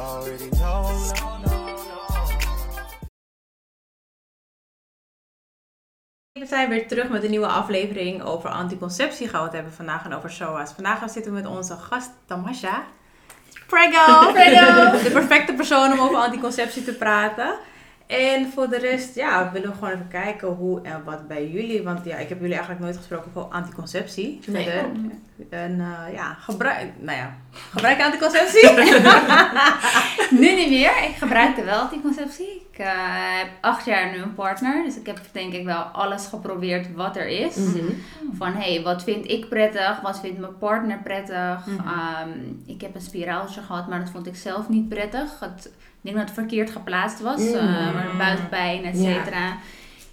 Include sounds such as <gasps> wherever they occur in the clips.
already know. We zijn weer terug met een nieuwe aflevering over anticonceptie. Gaan we het hebben vandaag en over SOA's. Vandaag zitten we met onze gast Tamasha. <laughs> Prego! De perfecte persoon om over anticonceptie te praten. En voor de rest, ja, willen we gewoon even kijken hoe en wat bij jullie. Want ja, ik heb jullie eigenlijk nooit gesproken over anticonceptie. Nee. verder. En eh, ja, gebruik, nou ja, gebruik anticonceptie? <laughs> Nu niet meer. Ik gebruikte wel anticonceptie. Ik eh, heb acht jaar nu een partner. Dus ik heb denk ik wel alles geprobeerd wat er is. Mhm. Van hé, hey, wat vind ik prettig? Wat vindt mijn partner prettig? Mhm. Ehm, ik heb een spiraaltje gehad, maar dat vond ik zelf niet prettig. Het, denk dat het verkeerd geplaatst was. Mm. eh, buikpijn, et cetera.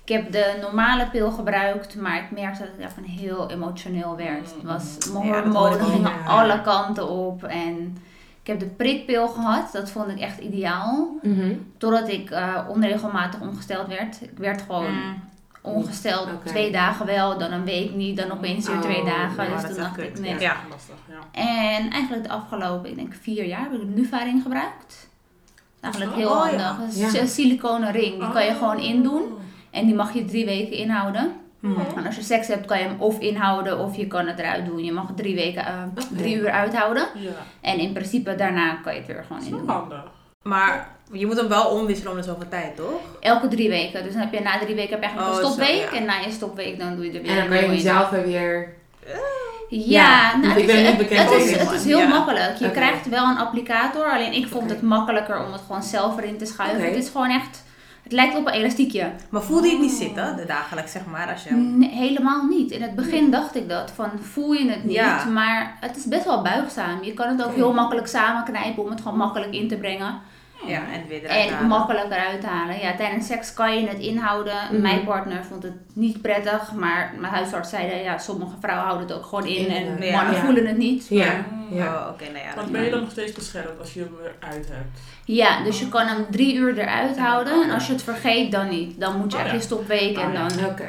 Ik heb de normale pil gebruikt, maar ik merkte dat ik daarvan heel emotioneel werd. Het was, mijn Ja, hormonen gingen ook, ja. alle kanten op. En ik heb de prikpil gehad, dat vond ik echt ideaal. Mhm. Totdat ik eh, onregelmatig ongesteld werd. Ik werd gewoon Mm. ongesteld twee dagen wel, dan een week niet, dan opeens weer twee Oh, dagen. ja, dus dat toen dacht echt ik nee. Ja. Lastig, ja. En eigenlijk de afgelopen, ik denk vier jaar, heb ik Nuvaring gebruikt. Eigenlijk heel oh, handig. ja. Het is Ja. een siliconen ring, die kan je Oh. gewoon indoen. En die mag je drie weken inhouden. En als je seks hebt, kan je hem of inhouden of je kan het eruit doen. Je mag het drie, weken, eh, drie uur uithouden. Ja, En in principe daarna kan je het weer gewoon dat is wel indoen. handig. Maar je moet hem wel omwisselen om de zoveel tijd, toch? Elke drie weken. Dus dan heb je na drie weken heb je eigenlijk Oh, een zo, stopweek. ja. En na je stopweek dan doe je er weer En dan kan je jezelf er weer... Ja, nou, ik het, ben niet bekend het, is, het is heel Ja. makkelijk. Je krijgt wel een applicator, alleen ik vond het makkelijker om het gewoon zelf erin te schuiven. Het is gewoon echt, het lijkt op een elastiekje. Maar voelde je het niet zitten, de dagelijks zeg maar, als je... Nee, helemaal niet. In het begin dacht ik dat, van voel je het niet, Ja. maar het is best wel buigzaam. Je kan het ook heel makkelijk samenknijpen om het gewoon makkelijk in te brengen. Ja, en weer eruit En halen. makkelijk eruit halen. Ja, tijdens seks kan je het inhouden. Mhm. Mijn partner vond het niet prettig, maar mijn huisarts zei, ja, sommige vrouwen houden het ook gewoon in en mannen Ja. voelen het niet. Ja, Mm. ja. Oh, oké, nou ja. Want ben je dan nog steeds beschermd als je hem eruit hebt? Ja, dus je kan hem drie uur eruit houden. En als je het vergeet, dan niet. Dan moet je Oh, echt ja. je stopweek en Oh, ja. dan... Oké.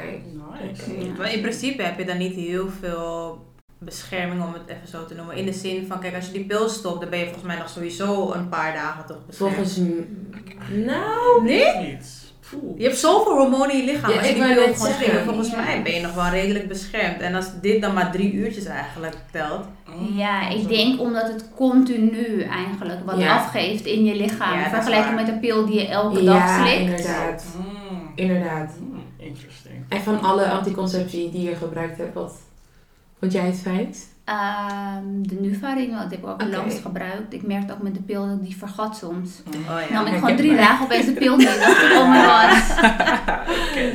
Nice. Ja. Maar in principe heb je dan niet heel veel bescherming, om het even zo te noemen. In de zin van, kijk, als je die pil stopt, dan ben je volgens mij nog sowieso een paar dagen toch beschermd. Volgens Nou... Nee? Niet. Poeh. Je hebt zoveel hormonen in je lichaam. Ja, als je ik die pil gewoon zeggen. slikt, volgens Ja. mij ben je nog wel redelijk beschermd. En als dit dan maar drie uurtjes eigenlijk telt. Ja, ik denk omdat het continu eigenlijk wat Ja. afgeeft in je lichaam. Ja, waar. met een pil die je elke dag Ja, slikt. inderdaad. Mm. Inderdaad. Mm, Interesting. En van alle anticonceptie die je gebruikt hebt, wat vond jij het fijnst? Ehm, de Nuvaring, want die heb ik ook het Oké. langst gebruikt. Ik merkte ook met de pil dat ik die vergat soms. Oh Dan ja. nam ik gewoon drie dagen opeens de pil niet. dacht ik, oh my god.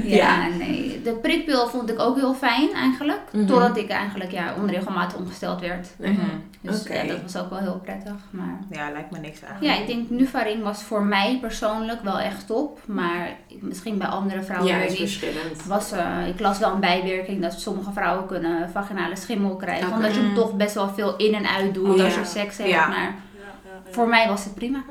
Ja, Ja. nee. De prikpil vond ik ook heel fijn eigenlijk. Mhm. Totdat ik eigenlijk ja, onregelmatig omgesteld werd. Nee. Mhm. Dus ja, dat was ook wel heel prettig. Maar Ja, lijkt me niks eigenlijk. ja, ik denk Nuvaring was voor mij persoonlijk wel echt top. Maar misschien bij andere vrouwen Ja, is verschillend. Was, eh, ik las wel een bijwerking dat sommige vrouwen kunnen vaginale schimmel krijgen. Omdat je Mm. toch best wel veel in en uit doet Ja. als je seks hebt. Ja. Maar Ja, ja, ja. voor mij was het prima.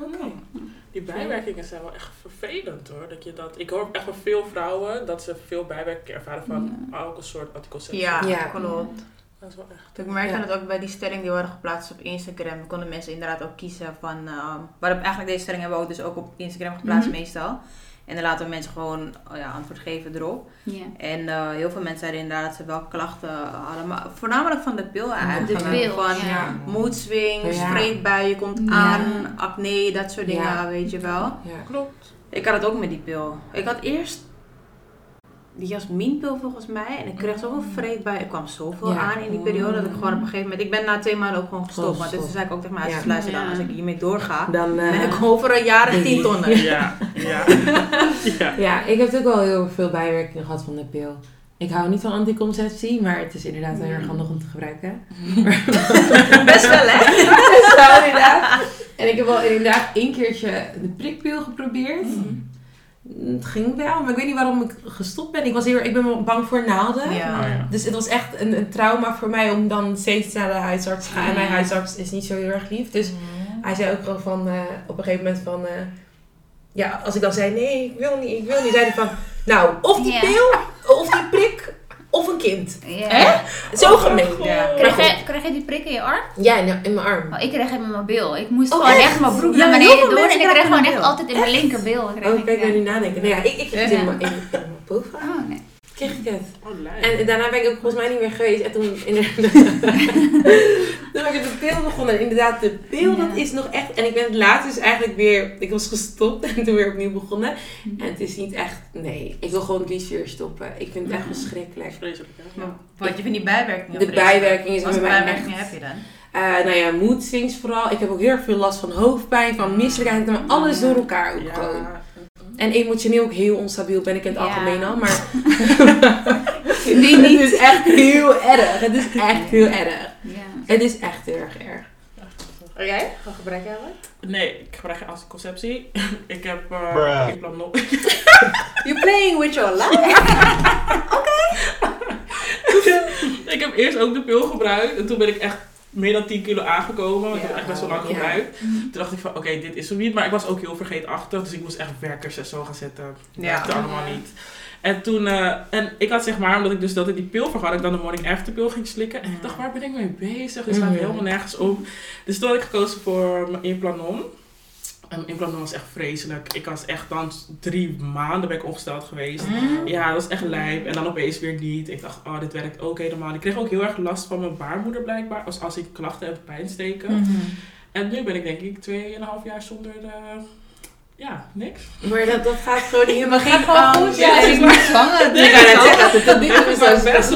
Die bijwerkingen zijn wel echt vervelend hoor. Dat je dat, ik hoor echt van veel vrouwen dat ze veel bijwerkingen ervaren van elke soort anticonceptie. Ja, Ja. klopt. Dat is wel echt. Ik merkte Ja. het ook bij die stelling die waren geplaatst op Instagram. Konden mensen inderdaad ook kiezen van... Uh, waarop eigenlijk deze stelling hebben we ook dus ook op Instagram geplaatst Mhm. meestal. En dan laten mensen gewoon oh ja, antwoord geven erop. Ja. En eh, heel veel mensen zeiden inderdaad dat ze wel klachten hadden. Maar voornamelijk van de pil eigenlijk. De pil, Van ja. vreedbuien, komt Ja. aan, acne, dat soort dingen, Ja. weet je wel. Ja. Klopt. Ik had het ook met die pil. Ik had eerst die jasminpil volgens mij. En ik kreeg zoveel vreedbuien. Ik kwam zoveel Ja. aan in die periode. Dat ik gewoon op een gegeven moment... Ik ben na twee maanden ook gewoon gestopt. Want dit zei ik ook tegen mijn Ja. huisarts. Luister dan, Ja. als ik hiermee doorga... Dan, eh, ben ik over een jaar en <laughs> tien tonnen. Ja, ja. <laughs> ja. ja, ik heb ook wel heel veel bijwerkingen gehad van de pil. Ik hou niet van anticonceptie, maar het is inderdaad heel erg handig om te gebruiken. <laughs> Best wel, hè? Dus wel inderdaad. En ik heb wel inderdaad één keertje de prikpil geprobeerd. Het ging wel, maar ik weet niet waarom ik gestopt ben. Ik, was heel, ik ben wel bang voor naalden. Ja. Oh, ja. Dus het was echt een, een trauma voor mij om dan steeds naar de huisarts te gaan. En mijn huisarts is niet zo heel erg lief. Dus hij zei ook gewoon van, eh, op een gegeven moment van... eh, ja, als ik dan zei, nee, ik wil niet, ik wil niet. Zei hij van, nou, of die pil, of die prik, of een kind. Ja. Zo gemeen. Ja. Krijg, je, krijg je die prik in je arm? Ja, in, in mijn arm. Oh, ik kreeg het met mijn bil. Ik moest Oh, gewoon echt? echt mijn broek Ja, naar beneden doen. En ik kreeg gewoon echt altijd in mijn linkerbil. kreeg Oh, ik, kijk, ja. ben nu nadenken. Nou ja, ik, ik kreeg het in mijn, in, in mijn bovenarm. Oh, nee. Kreeg ik het. Oh. En daarna ben ik ook volgens mij niet meer geweest. En toen, inderdaad, <laughs> toen ben ik de pil begonnen. En inderdaad, de pil, Ja. dat is nog echt... En ik ben het laatst dus eigenlijk weer... Ik was gestopt en toen weer opnieuw begonnen. En het is niet echt... Nee, ik wil gewoon liefst weer stoppen. Ik vind het echt verschrikkelijk. Vreselijk? Maar Wat je vindt die bijwerkingen? De bijwerking is Wat voor bij mij bijwerkingen echt- heb je dan? Eh, nou ja, mood swings vooral. Ik heb ook heel erg veel last van hoofdpijn, van misselijkheid. Maar alles door elkaar ook gewoon. En emotioneel ook heel onstabiel ben ik in het Ja. algemeen al. Maar <laughs> Die het niet. is echt heel erg. Het is echt heel erg. Ja. Het is echt heel erg erg. En jij? Wat gebruik jij wat? Nee, ik gebruik geen anticonceptie. <laughs> ik heb uh, Bruh. implanon. <laughs> You're playing with your life. ik heb eerst ook de pil gebruikt. En toen ben ik echt meer dan 10 kilo aangekomen. Want ik heb echt best wel lang gebruikt. Toen dacht ik van, oké, dit is zo niet. Maar ik was ook heel vergeetachtig. Dus ik moest echt werkers en zo gaan zetten. Dat Ja. werkte allemaal niet. En toen, eh, en ik had zeg maar, omdat ik dus dat ik die pil vergat, dat ik dan de morning after pil ging slikken. En ik dacht, waar ben ik mee bezig? Staat Mhm. helemaal nergens op. Dus toen had ik gekozen voor mijn implanon. En was echt vreselijk. Ik was echt dan drie maanden ben ik ongesteld geweest. Ja, dat was echt lijp. En dan opeens weer niet. Ik dacht, oh, dit werkt ook helemaal. Ik kreeg ook heel erg last van mijn baarmoeder blijkbaar. Als, als ik klachten heb, pijnsteken. Mhm. En nu ben ik denk ik 2,5 jaar zonder, eh, ja, niks. Maar dat, dat gaat gewoon niet helemaal <laughs> geen goed, ja. Ik ben zwanger. ik ga net zeggen, dat- dat <laughs> dit is zo best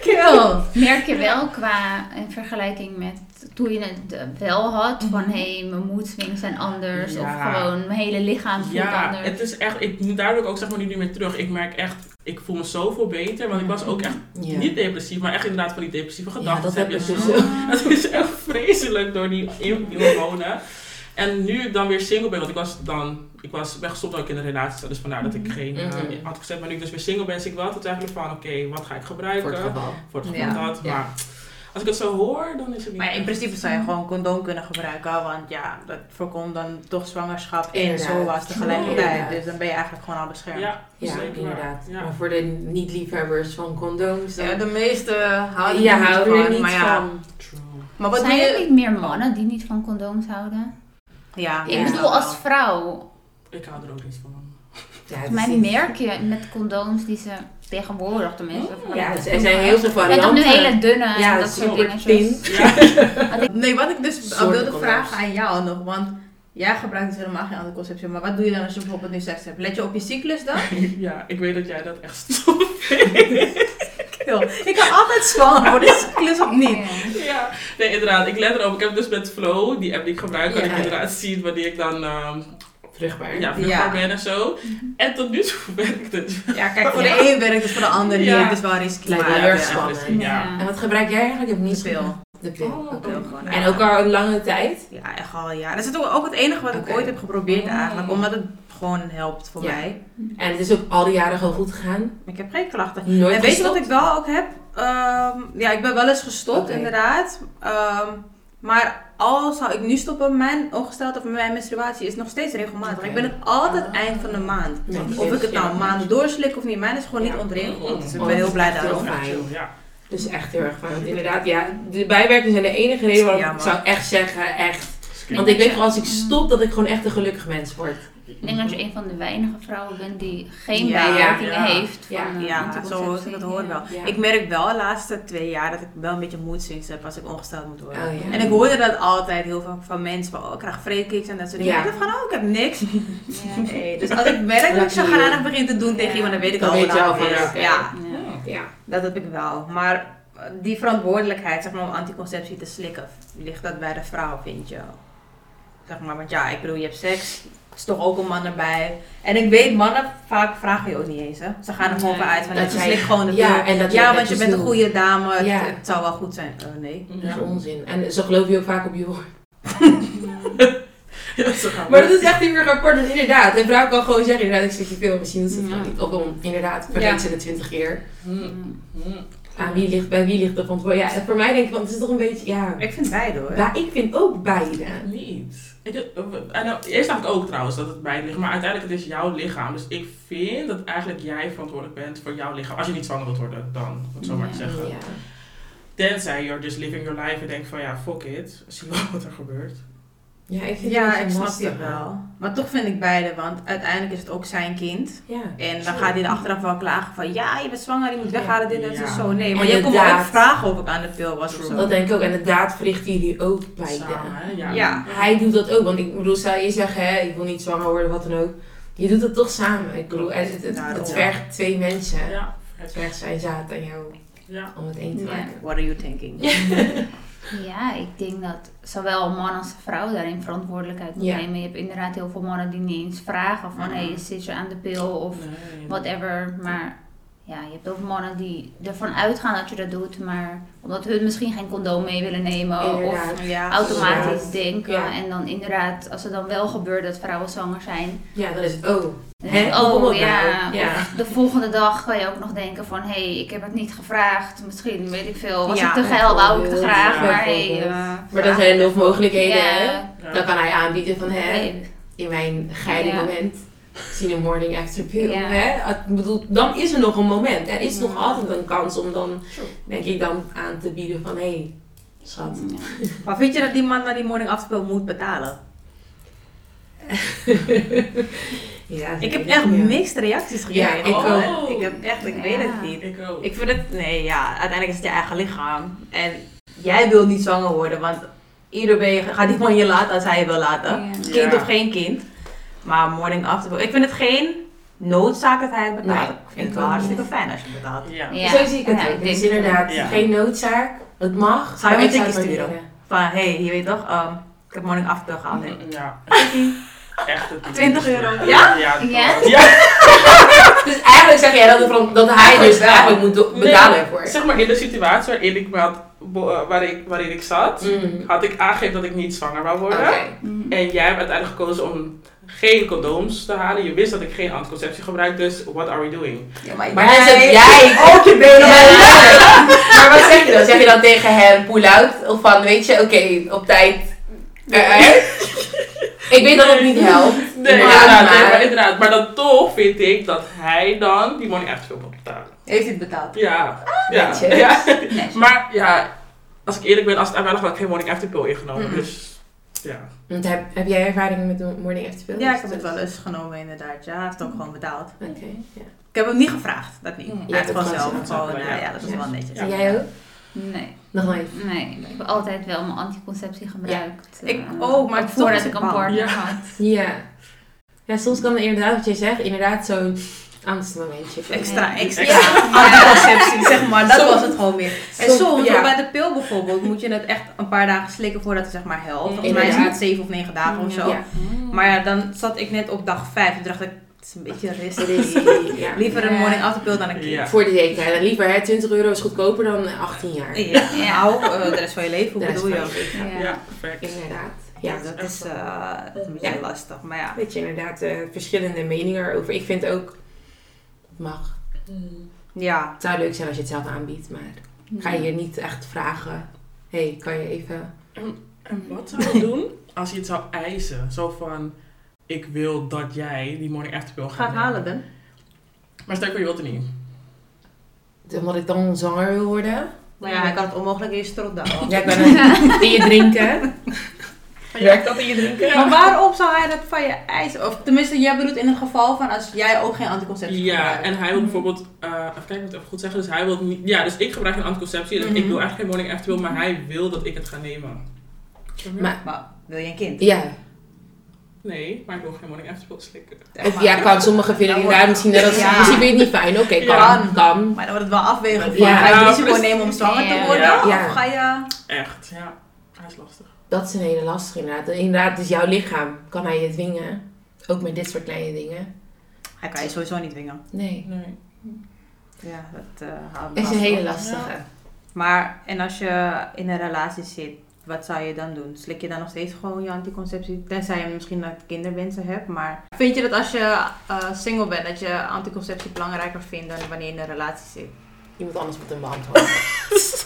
Kill. Merk je wel qua in vergelijking met toen je het eh, wel had, van hé, hey, mijn mood swings zijn anders, Ja. of gewoon mijn hele lichaam voelt Ja, anders. het is echt, ik moet daar ook, zeg maar nu niet meer terug. Ik merk echt, ik voel me zoveel beter. Want ik was ook echt Ja. niet depressief, maar echt inderdaad van die depressieve Ja, gedachten. dat heb je dus <laughs> zo. Het is echt vreselijk door die, hormonen. En nu ik dan weer single ben, want ik was dan, ik was ben gestopt ook in een relatie, zat, dus vandaar dat ik geen uh, Mhm. had gezet. Maar nu ik dus weer single ben, zie ik wel altijd eigenlijk van, oké, wat ga ik gebruiken? Voor het geval. Voor het geval Ja. dat. Ja. Maar als ik het zo hoor, dan is het niet Maar ja, in principe zou je gewoon condoom kunnen gebruiken, want ja, dat voorkomt dan toch zwangerschap en zo was tegelijkertijd. Dus dan ben je eigenlijk gewoon al beschermd. Ja, inderdaad. Ja. Maar voor de niet-liefhebbers van condooms, dan... Ja, de meeste houden ja, er niet houden van, er niet maar ja. van. True. Maar wat zijn er je? niet meer mannen die niet van condooms houden? Ja, Ik bedoel, als vrouw, Ik hou er ook niet van. Ja, maar niet- merk je met condooms die ze tegenwoordig tenminste. Ja, dus er zijn heel veel Je varianten. hebt ook nu hele dunne en Ja, dat soort dingen. thin. <laughs> Nee, wat ik dus Soorten wilde condooms. vragen aan jou nog, want jij gebruikt dus helemaal geen anticonceptie, maar wat doe je dan als je bijvoorbeeld nu seks hebt? Let je op je cyclus dan? <laughs> Ja, ik weet dat jij dat echt stopt. Ik kan altijd zwanger worden, cyclus of niet. Ja, nee, inderdaad. Ik let erop. Ik heb dus met Flow, die app die ik gebruik, kan Ja. ik inderdaad zien wanneer ik dan ehm Vruchtbaar. ja, vruchtbaar Ja. ben en zo. En tot nu toe <laughs> werkt het. Ja, kijk, voor Ja. de een werkt het, voor de ander niet. Ja. Het is wel heel ja, erg spannend. En wat gebruik jij eigenlijk? Ik heb niet pil. De pil. Oh, oké. Pil gewoon, En ook al een lange tijd? Ja, echt al ja. Dat is ook, ook het enige wat ik ooit heb geprobeerd Oh. eigenlijk, omdat het gewoon helpt voor Ja. mij. En het is ook al die jaren gewoon goed gegaan? Ik heb geen klachten. Nooit en weet je wat ik wel ook heb? Ehm, ja, ik ben wel eens gestopt, inderdaad. Ehm, maar al zou ik nu stoppen, mijn ongesteld of mijn menstruatie is nog steeds regelmatig. Ik ben het altijd Ah. eind van de maand. Of ik het nou Ja. maanden doorslik of niet, mijn is gewoon niet Ja. ontregeld. Dus ik ben heel dat blij is echt daarom. heel fijn. Ja. Dus echt heel erg fijn. Want inderdaad, ja, de bijwerkingen zijn de enige reden waarom Ja, ik zou echt zeggen, echt. Want ik weet gewoon, als ik stop, dat ik gewoon echt een gelukkig mens word. Ik denk dat je een van de weinige vrouwen bent die geen Ja, bijwerkingen ja. heeft Ja. van eh, Ja, anticonceptie. zo ik het hoor wel. Ja. Ik merk wel de laatste twee jaar dat ik wel een beetje mood swings heb als ik ongesteld moet worden. Oh, ja. En ik hoorde dat altijd heel veel van mensen van, oh, ik krijg vreedkiks en dat soort dingen. Ja. Ik dacht van, oh, ik heb niks. Ja. Nee, <laughs> dus als ik merk dat ik zo gaandelijk begin te doen tegen iemand, dan weet ik al het is. Ja, Ja. Ja. dat heb ik wel. Maar eh, die verantwoordelijkheid, zeg maar, om anticonceptie te slikken, ligt dat bij de vrouw, vind je? Zeg maar, want ja, ik bedoel, je hebt seks, is toch ook een man erbij. En ik weet, mannen vaak vragen je ook niet eens, hè. Ze gaan er gewoon Nee. van Dat je slikt gewoon de Ja, en dat ja want je bent een goede dame, het, Ja. het zou wel goed zijn. Eh, nee. Dat is onzin. En zo geloof je ook vaak op je woord. <laughs> Maar dat is echt niet meer apart. En inderdaad, een vrouw kan gewoon zeggen, inderdaad, ik slik je veel. Misschien doet ze het gewoon niet. Of om, inderdaad, vergeet ze het twintig keer. Hmm, hmm. Aan wie ligt, bij wie ligt de verantwoordelijkheid? Ja, voor mij denk ik, want het is toch een beetje, ja. Ik vind beide hoor. Ja, ik vind ook beide. Ik, en dan- eerst dacht ik ook trouwens dat het bij het ligt, maar uiteindelijk het is jouw lichaam. Dus ik vind dat eigenlijk jij verantwoordelijk bent voor jouw lichaam. Als je niet zwanger wilt worden, dan, om het zo maar te zeggen. Ja. Tenzij you're just living your life en denkt van ja, fuck it, zie wel wat er gebeurt. Ja, ik vind Ja, het ik snap je wel. Maar toch vind ik beide, want uiteindelijk is het ook zijn kind. Ja. En dan gaat hij er achteraf wel klagen van, ja, je bent zwanger, je moet weghalen, dit, dat, Ja. zo. Nee, maar En je kon me ook vragen of ik aan de pil was of zo. Dat denk ik ook. En de daad verrichten jullie ook beide. Ja. Hij doet dat ook. Want ik bedoel, zou je zeggen, hè, ik wil niet zwanger worden, wat dan ook. Je doet het toch samen. Ik bedoel, het, het, het, Daarom. het vergt twee mensen. Ja. Het vergt zijn zaad aan jou Ja. om het één te maken. What are you thinking? <laughs> Ja, ik denk dat zowel een man als een vrouw daarin verantwoordelijkheid moet Ja. nemen. Je hebt inderdaad heel veel mannen die niet eens vragen van, hé, zit je aan de pil of whatever. Maar ja, je hebt ook mannen die ervan uitgaan dat je dat doet, maar omdat hun misschien geen condoom mee willen nemen of. Ja, automatisch Ja. denken. Ja. En dan inderdaad, als het dan wel gebeurt dat vrouwen zwanger zijn, Ja, dan is het, oh. Hè, komt oh ja, nou? Ja. of de volgende dag kan je ook nog denken van, hé, hey, ik heb het niet gevraagd. Misschien, weet ik veel, was Ja, ik te geil, wou ik te graag, Ja, maar hey, eh, Maar dat zijn nog mogelijkheden, hè? Dan kan hij aanbieden van, hè, in mijn geile Ja. moment, zie een morning after pill, Ja. hè? Ik bedoel, dan is er nog een moment. Er is nog altijd een kans om dan, denk ik, dan aan te bieden van, hé, hey, schat. <laughs> Maar vind je dat die man naar die morning after pill moet betalen? <laughs> Ja, Ik heb echt Ja. mixed reacties gekregen. Ja, ik ook. Ik heb echt, ik Ja. weet het niet. Ik ook. Ik vind het, nee ja, uiteindelijk is het je eigen lichaam. En jij wil niet zwanger worden, want ieder ben je, gaat iemand je laten als hij je wil laten. Ja. Kind Ja. of geen kind. Maar morning after ik vind het geen noodzaak dat hij het betaalt. Nee, ik vind het ik wel hartstikke fijn als je het betaalt. Ja. Ja. Zo zie ik het Ja, ook. ik Het is inderdaad Ja. geen noodzaak. Het mag. Zou je zou het sturen? Van, hé, hey, je weet toch, ehm, ik heb morning after pill gehaald. hè. Ja. Echt het 20 euro. Ja? Ja? <laughs> Dus eigenlijk zeg jij dat, van- dat hij dus eigenlijk moet betalen ervoor. Zeg maar in de situatie waarin ik, me had, eh, waar ik, waarin ik zat, Mm. had ik aangegeven dat ik niet zwanger wou worden. En jij hebt uiteindelijk gekozen om geen condooms te halen. Je wist dat ik geen anticonceptie gebruik, dus what are we doing? Ja, maar, Maar hij zegt, <laughs> jij ook je benen <laughs> Maar wat zeg je dan? Zeg je dan tegen hem pull out? Of van, weet je, oké, op tijd eruit? Ik weet dat het niet helpt. Nee, inderdaad, nee, maar- inderdaad. Maar dan toch vind ik dat hij dan die money echt veel moet betalen. Heeft hij het betaald? Ja. ja. netjes. ja. Maar ja, als ik eerlijk ben, als het aan mij lag, had ik geen morning after pill ingenomen. Dus ja. Want heb, heb jij ervaring met de morning after pill? Ja, ik heb het wel eens genomen inderdaad. Ja, hij heeft het ook gewoon betaald. Oké, ja. Ik heb hem niet gevraagd, dat niet. Ja, Hij gewoon zelf gewoon, Ja. ja, dat is Ja. wel netjes. En jij ook? Nee, Nog nooit? nee. Ik heb altijd wel mijn anticonceptie gebruikt. Ik ook, maar voordat ik het een partner Ja. had. Ja. Ja, soms kan er inderdaad, wat jij zegt, inderdaad zo'n angstmomentje. Extra, extra. Ja. Anticonceptie, zeg maar, dat Soms- was het gewoon meer. En soms- soms, ja. ook bij de pil bijvoorbeeld, moet je het echt een paar dagen slikken voordat het zeg maar helpt. Volgens mij is het 7 of 9 dagen of zo. Ja. Maar ja, dan zat ik net op dag 5 en dacht ik, het is een beetje risky. <laughs> Ja. Liever een morning after pill dan een. Ja. Voor de zekerheid. En liever, hè, 20 euro is goedkoper dan 18 jaar. Ja, Ja. nou, eh, de rest van je leven, hoe bedoel je? leven. Ja. Ja, perfect. Inderdaad. Ja, Ja, dat is, eh, is een beetje Ja. lastig. Maar ja, weet je, inderdaad eh, verschillende meningen erover. Ik vind ook, het mag. ja. Het zou leuk zijn als je het zelf aanbiedt, maar ga je niet echt vragen. hey, kan je even... En wat zou je doen als je het zou eisen? Zo van, ik wil dat jij die morning after pill gaat halen dan. Maar stel je voor je wilt het niet. Omdat ik dan zwanger wil worden. Maar ja, hij kan het onmogelijk in je strot douwen. Ja, ik ben een, <laughs> in je drinken. Werkt dat in je drinken? Maar waarom zou hij dat van je eisen? Of tenminste, jij bedoelt in het geval van als jij ook geen anticonceptie Ja, gebruikt. en hij wil bijvoorbeeld, eh even kijken, ik moet het even goed zeggen. Dus hij wil niet, ja, dus ik gebruik geen anticonceptie. Dus ik Mhm. wil eigenlijk geen morning after pill, maar hij wil dat ik het ga nemen. Maar, Maar wil je een kind? ja. Nee, maar ik wil geen morning after pill slikken. Of ja, kan sommigen vinden inderdaad wordt- misschien dat Ja. misschien vind je het niet fijn. Oké, kan, Ja. kan. Maar dan wordt het wel afwegen van, Ja. ga je het Ja, risico maar nemen om zwanger te Ja. worden? Ja. Of ga je... Echt, ja. Hij is lastig. Dat is een hele lastige inderdaad. Inderdaad, is jouw lichaam. Kan hij je dwingen? Ook met dit soort kleine dingen. Hij kan je sowieso niet dwingen. Nee. Nee. Ja, dat uh, houdt Het is een hele lastige. Maar, en als je in een relatie zit, wat zou je dan doen? Slik je dan nog steeds gewoon je anticonceptie? Tenzij je misschien nog kinderwensen hebt. Maar vind je dat als je eh, single bent, dat je anticonceptie belangrijker vindt dan wanneer je in een relatie zit? Iemand anders moet hem beantwoorden.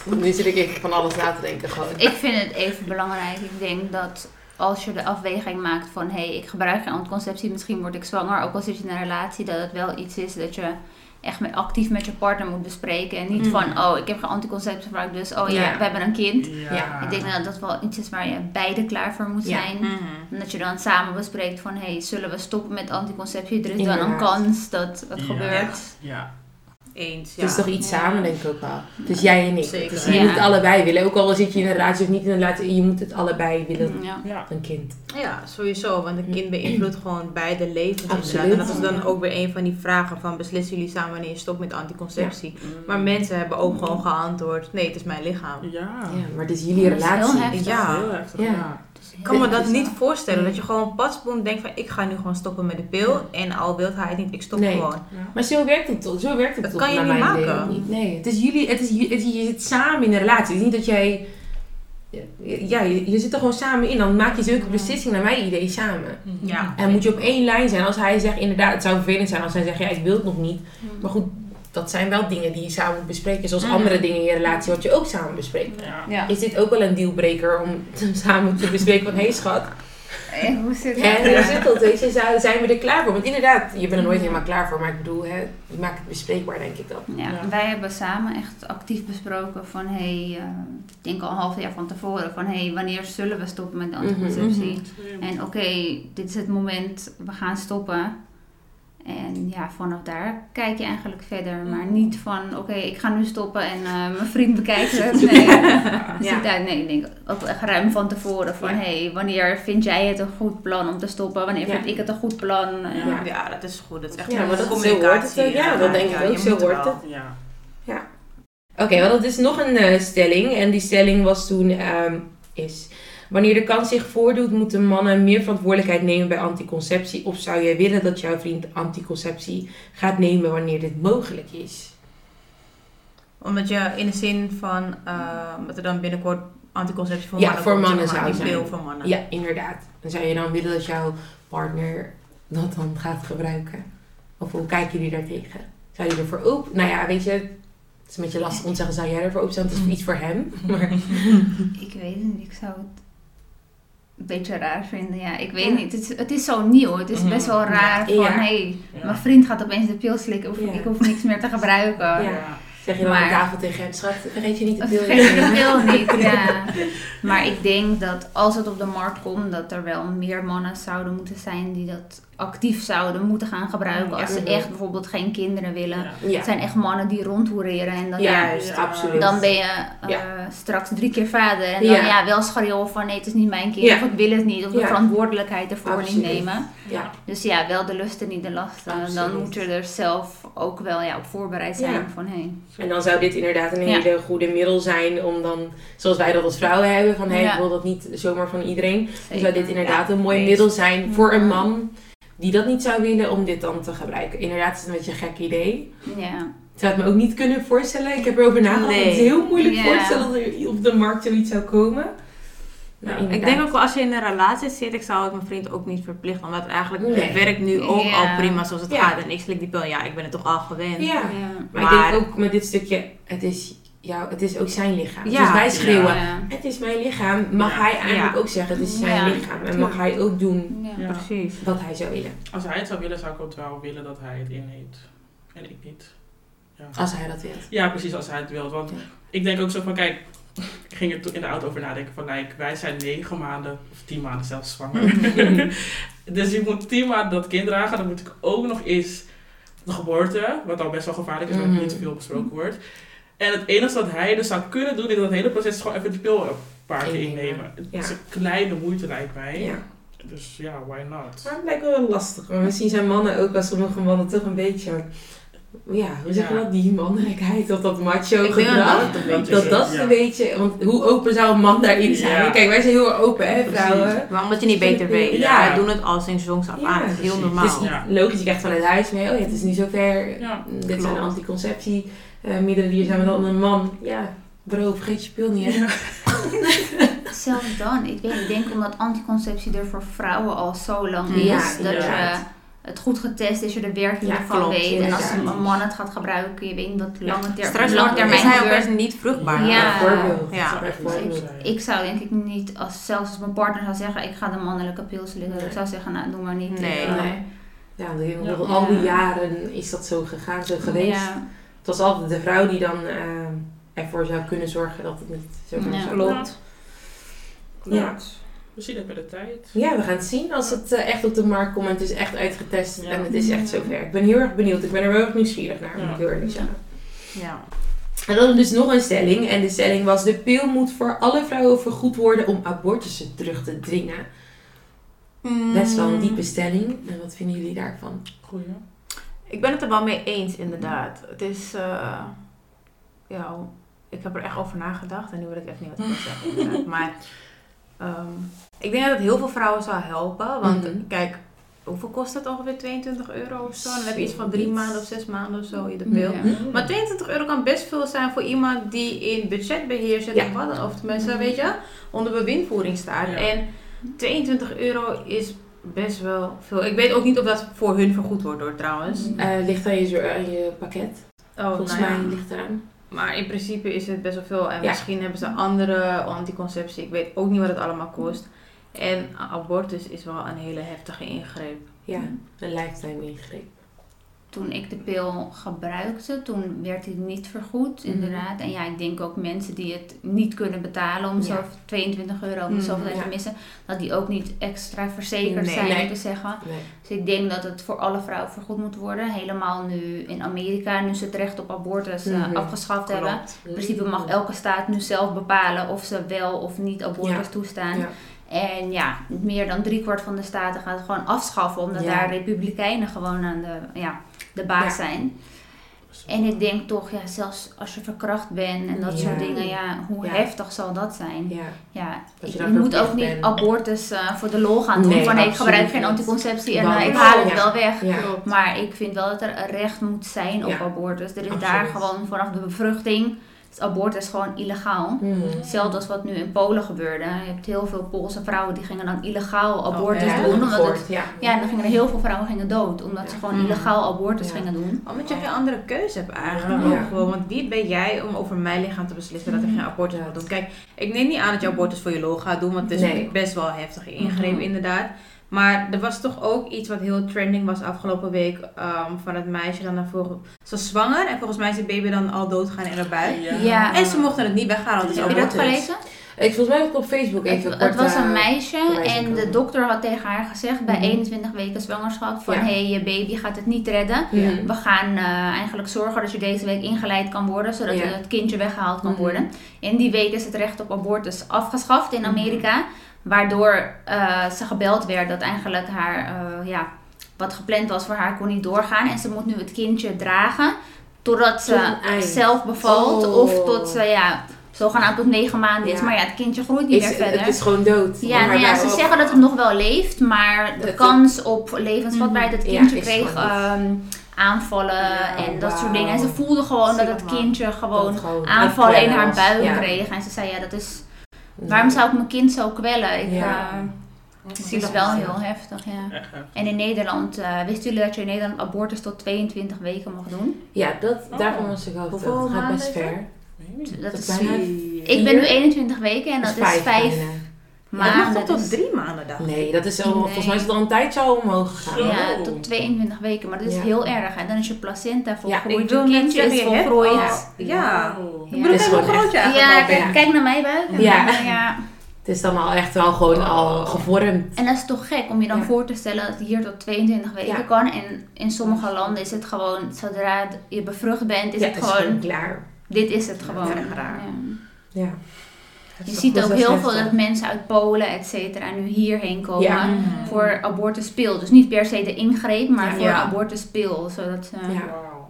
<laughs> nu zit ik van alles na te denken gewoon. Ik vind het even belangrijk. Ik denk dat als je de afweging maakt van hé, hey, ik gebruik geen anticonceptie, misschien word ik zwanger, ook al zit je in een relatie, dat het wel iets is dat je echt met, actief met je partner moet bespreken. En niet Mhm. van oh, ik heb geen anticonceptie gebruikt, dus oh ja, Ja. we hebben een kind. Ja, Ik denk dat dat wel iets is waar je beide klaar voor moet Ja. zijn. En dat je dan samen bespreekt van hey, zullen we stoppen met anticonceptie? Er is dan een kans dat het Ja. gebeurt. Ja. Eens, ja. Het is toch iets Ja. samen, denk ik ook wel. Dus jij en ik. Zeker. Dus je Ja. moet het allebei willen. Ook al zit je in een relatie of niet in een relatie, je moet het allebei willen. Ja. Ja. Een kind. Ja, sowieso. Want een kind beïnvloedt gewoon beide levens. Absoluut. En dat is dan ook weer een van die vragen van beslissen jullie samen wanneer je stopt met anticonceptie. Maar mensen hebben ook gewoon geantwoord, nee, het is mijn lichaam. Ja. Ja, maar het is jullie Dat is heel relatie. heftig. Ja. Heel heftig, Ja. ja. Ik kan me dat Ja. niet voorstellen, dat je gewoon pasboom denkt van ik ga nu gewoon stoppen met de pil. En al wil hij het niet, ik stop Nee. gewoon. Ja. Maar zo werkt het toch? Zo werkt het Dat toch kan je niet maken. Nee, het is jullie, het is, het is, je zit samen in een relatie. Het is niet dat jij, ja, je, je zit er gewoon samen in. Dan maak je zulke beslissingen naar mijn idee samen. Ja. En moet je op één lijn zijn. Als hij zegt, inderdaad, het zou vervelend zijn als hij zegt, ja, ik wil het nog niet. Maar goed, dat zijn wel dingen die je samen moet bespreken. Zoals Mhm. andere dingen in je relatie wat je ook samen bespreekt. Ja. Ja. Is dit ook wel een dealbreaker om <laughs> samen te bespreken van, hé hey, schat, Eh, hoe zit hè, het? hoe zit dat? Weet je, zou- zijn we er klaar voor? Want inderdaad, je bent er nooit helemaal klaar voor. Maar ik bedoel, hè, je maakt het bespreekbaar, denk ik dan. Ja, Ja. wij hebben samen echt actief besproken van hey, eh, ik denk al een half jaar van tevoren van hey, wanneer zullen we stoppen met de anticonceptie? En oké, dit is het moment, we gaan stoppen. En ja, vanaf daar kijk je eigenlijk verder. Maar niet van, oké, ik ga nu stoppen en eh, mijn vriend <laughs> bekijkt het. Nee, dus Ja. ik daar, nee, ik denk ook echt ruim van tevoren van, Ja. hey, wanneer vind jij het een goed plan om te stoppen? Wanneer Ja. vind ik het een goed plan? Ja. Ja, dat is goed. Dat is echt Ja, een maar dat- zo communicatie. het. Ja, dat denk ik ook. Zo hoort wel. het. Ja. Oké, want dat is nog een eh, stelling. En die stelling was toen, ehm, is... Wanneer de kans zich voordoet, moeten mannen meer verantwoordelijkheid nemen bij anticonceptie? Of zou jij willen dat jouw vriend anticonceptie gaat nemen wanneer dit mogelijk is? Omdat je in de zin van, eh, dat er dan binnenkort anticonceptie voor Ja, mannen voor komt, mannen zeg maar, zou zijn. pil voor mannen. Ja, inderdaad. En zou je dan willen dat jouw partner dat dan gaat gebruiken? Of hoe kijken jullie daartegen? Zou je ervoor open? Nou ja, weet je, het is een beetje lastig om te zeggen, zou jij ervoor openstaan? Het is <laughs> iets voor hem. Maar Ik weet het niet. Ik zou het een beetje raar vinden. Ja, ik weet Ja. niet. Het is, het is zo nieuw. Het is Mhm. best wel raar Ja. van, hé, hey, Ja. mijn vriend gaat opeens de pil slikken. Of Ja. ik hoef niks meer te gebruiken. Ja. Zeg je dan Maar- aan tafel tegen hem, schat, vergeet je niet je <laughs> de pil niet, ja. <laughs> Maar ik denk dat als het op de markt komt, dat er wel meer mannen zouden moeten zijn die dat actief zouden moeten gaan gebruiken. Als ze echt bijvoorbeeld geen kinderen willen. Ja. Het zijn echt mannen die rondhoereren en dan, ja, juist, absoluut. dan ben je eh, straks drie keer vader. En dan Ja. wel schreeuwen van nee, het is niet mijn kind. Of ik wil het niet. Of de verantwoordelijkheid ervoor Absoluut. niet nemen. Ja. Dus ja, wel de lusten, niet de lasten. Absoluut. Dan moet je er zelf ook wel ja, op voorbereid zijn van hé. En dan zou dit inderdaad een Ja. hele goede middel zijn om dan, zoals wij dat als vrouwen hebben, van hé, Ja. ik wil dat niet zomaar van iedereen. Dan zou dit inderdaad een mooi middel zijn voor een man die dat niet zou willen om dit dan te gebruiken. Inderdaad, het is een beetje een gek idee. Ja. Ik zou het me ook niet kunnen voorstellen. Ik heb erover nagedacht. Nee. Het is heel moeilijk voorstellen dat er op de markt zoiets zou komen. Maar Ik denk ook wel als je in een relatie zit, ik zou het mijn vriend ook niet verplichten. Omdat eigenlijk Nee. het werkt nu ook Ja. al prima zoals het Ja. gaat. En ik slik die pil, ja, ik ben het toch al gewend. Ja. Ja. Maar, Maar- ik denk ook met dit stukje, het is, jou, het is ook zijn lichaam. Ja. Dus wij schreeuwen, Ja. het is mijn lichaam. Mag Ja. hij eigenlijk Ja. ook zeggen, het is zijn Ja. lichaam. En mag hij ook doen Ja. Ja. Precies. wat hij zou willen. Als hij het zou willen, zou ik ook wel willen dat hij het inneemt. En ik niet. Ja. Als hij dat wil. Ja, precies als hij het wil. Want Ja. ik denk ook zo van, kijk, <laughs> ik ging er toen in de auto over nadenken van, like, wij zijn negen maanden, of tien maanden zelfs zwanger. <laughs> dus ik moet tien maanden dat kind dragen, dan moet ik ook nog eens de geboorte, wat al best wel gevaarlijk is, omdat Mhm. niet te veel besproken wordt. En het enige wat hij dus zou kunnen doen in dat hele proces is gewoon even die pil een paar keer Innemen. Het Ja. is een kleine moeite lijkt mij. Ja. Dus ja, why not? Maar het lijkt wel lastig. Maar misschien zijn mannen ook, als sommige mannen toch een beetje, ja, hoe zeg je Ja. dat? Die mannelijkheid of dat macho Ik denk gedrag. dat dat een beetje Dat is. dat Ja. een beetje, want hoe open zou een man daarin zijn? Ja. Kijk, wij zijn heel open, hè, Precies. vrouwen. Maar omdat je niet beter weet. Ja. Wij doen het al sinds jongs af Ja, aan. Het is heel normaal. Het is Ja. logisch, je krijgt vanuit huis mee, oh ja, het is nu zover. Ja, Dit zijn klopt. anticonceptiemiddelen, die zijn we dan een man. Ja, bro, vergeet je pil niet, hè. <laughs> Zelfs dan, ik weet niet, ik denk omdat anticonceptie er voor vrouwen al zo lang is, Ja, dat je het goed getest is, je de werking Ja, ervan klopt, weet. En als een man het gaat gebruiken, je weet niet wat lange, ter Straks lange wordt- termijn is hij ook best niet vruchtbaar. Ja. Bijvoorbeeld. Ja. Bijvoorbeeld. Ik zou denk ik niet, als, zelfs als mijn partner zou zeggen, ik ga de mannelijke pil slikken. Nee. Ik zou zeggen, nou doe maar niet. Nee. Ik, eh, Nee. Ja, al die jaren is dat zo gegaan, zo geweest. Ja, Het was altijd de vrouw die dan eh, ervoor zou kunnen zorgen dat het niet zo Ja. zou Klopt. We zien het bij de tijd. Ja, we gaan het zien als het eh, echt op de markt komt en het is echt uitgetest Ja. en het is echt zover. Ik ben heel erg benieuwd. Ik ben er wel erg nieuwsgierig naar, moet Ja. ik heel eerlijk zeggen. Ja. En dan dus nog een stelling. En de stelling was: de pil moet voor alle vrouwen vergoed worden om abortussen terug te dringen. Best wel een diepe stelling. En wat vinden jullie daarvan? Goeie. Ik ben het er wel mee eens, inderdaad. Het is, eh, ja, ik heb er echt over nagedacht en nu weet ik echt niet wat ik wil zeggen. Maar ehm, ik denk dat het heel veel vrouwen zou helpen, want Mhm. kijk, hoeveel kost het ongeveer? 22 euro of zo? Dan heb je iets van drie maanden of zes maanden of zo, je de pil. Ja. Maar 22 euro kan best veel zijn voor iemand die in budgetbeheer zit Ja. of wat dan. Of tenminste, weet je, onder bewindvoering staat. Ja. En 22 euro is best wel veel. Ik weet ook niet of dat voor hun vergoed wordt door trouwens. Mhm. Eh, ligt aan je, aan je pakket. Oh, Volgens nou mij ligt eraan. Maar in principe is het best wel veel. En Ja. misschien hebben ze andere anticonceptie. Ik weet ook niet wat het allemaal kost. En abortus is wel een hele heftige ingreep. Ja, een lifetime ingreep. Toen ik de pil gebruikte, toen werd die niet vergoed, Mhm. inderdaad. En ja, ik denk ook mensen die het niet kunnen betalen om Ja. zo 22 euro om Mhm, zoveel te missen, dat die ook niet extra verzekerd Nee. zijn, Nee. te zeggen. Nee. Dus ik denk dat het voor alle vrouwen vergoed moet worden. Helemaal nu in Amerika, nu ze het recht op abortus eh, Mhm. afgeschaft hebben. In principe mag elke staat nu zelf bepalen of ze wel of niet abortus Ja. toestaan. Ja. En ja, meer dan driekwart van de staten gaat het gewoon afschaffen, omdat Ja. daar republikeinen gewoon aan de, ja, de baas Ja. zijn. En ik denk toch, ja, zelfs als je verkracht bent en dat Ja. soort dingen, ja, hoe Ja. heftig zal dat zijn? Ja. Ja, Dat je moet ook niet bent. abortus eh, voor de lol gaan doen. Nee, van ik gebruik geen anticonceptie en eh, ik haal het Ja. wel weg. Maar ik vind wel dat er een recht moet zijn op Ja. abortus. Er is Absoluut. daar gewoon vanaf de bevruchting, is abortus gewoon illegaal. Mhm. Hetzelfde als wat nu in Polen gebeurde. Je hebt heel veel Poolse vrouwen die gingen dan illegaal abortus echt? doen. Omdat het, ja. ja, en dan gingen er heel veel vrouwen gingen dood. Omdat ze gewoon Mm. illegaal abortus Ja. gingen doen. Omdat je geen andere keuze hebt eigenlijk. Ja. ook gewoon. Want wie ben jij om over mijn lichaam te beslissen dat ik geen abortus doen? Kijk, ik neem niet aan dat je abortus voor je lol gaat doen. Want het is Nee. best wel een heftige ingreep Mhm. inderdaad. Maar er was toch ook iets wat heel trending was afgelopen week. ehm, van het meisje dan naar voren. Ze was zwanger en volgens mij is de baby dan al doodgaan in haar buik. Ja. En ze mochten het niet weghalen. Het Heb je dat gelezen? Ik, volgens mij heb ik op Facebook even Het, kort, het was eh, een meisje voorbij zien en de dokter had tegen haar gezegd bij Mhm. 21 weken zwangerschap van Ja. hé, hey, je baby gaat het niet redden. Mhm. We gaan eh, eigenlijk zorgen dat je deze week ingeleid kan worden, zodat Ja. je het kindje weggehaald kan Mhm. worden. In die week is het recht op abortus afgeschaft in Amerika, waardoor eh, ze gebeld werd dat eigenlijk haar, eh, ja, wat gepland was voor haar kon niet doorgaan. En ze moet nu het kindje dragen totdat ze Tot zelf bevalt Oh. of tot ze, ja, zogenaamd tot negen maanden is. Ja. Maar ja, het kindje groeit niet Is, meer verder. het is gewoon dood. Ja, nou ja, ze zeggen dat het nog wel leeft, maar de kans op levensvatbaarheid, het Mhm. Ja, kindje kreeg ehm, aanvallen Ja, en dat soort dingen. En ze voelde gewoon dat het kindje gewoon aanvallen in haar buik Ja. kreeg. En ze zei, ja, dat is, waarom zou ik mijn kind zo kwellen? Ik, Ja. eh, het is wel heel heftig, ja. En in Nederland, eh, wisten jullie dat je in Nederland abortus tot 22 weken mag doen? Ja, dat, Oh. daarvan was ik ook. Dat gaat best is dat? ver. Dat Dat is, is bijna ik ben nu 21 weken en dat is vijf vijf bijna. Maar dat mag tot dus- drie maanden dan? Nee, dat is al, Nee. volgens mij is het al een tijdje al omhoog gegaan. Zo. Ja, tot 22 weken, maar dat is Ja. heel erg. En dan is je placenta volgroeid, Ik je kindje is volgroeid. Ja. Ik Ja. hoe gewoon groot je eigenlijk Ja, kijk, naar mijn buik. Ja. ja. Het is dan al echt wel gewoon al gevormd. En dat is toch gek om je dan Ja. voor te stellen dat het hier tot 22 weken Ja. kan. En in sommige landen is het gewoon, zodra je bevrucht bent, is ja, het het is gewoon, klaar. dit is het gewoon. Ja. Je ziet ook heel heftig. veel dat mensen uit Polen, et cetera, nu hierheen komen Ja. Mhm. voor abortuspil. Dus niet per se de ingreep, maar Ja. voor Ja. abortuspil. Zodat ze Ja.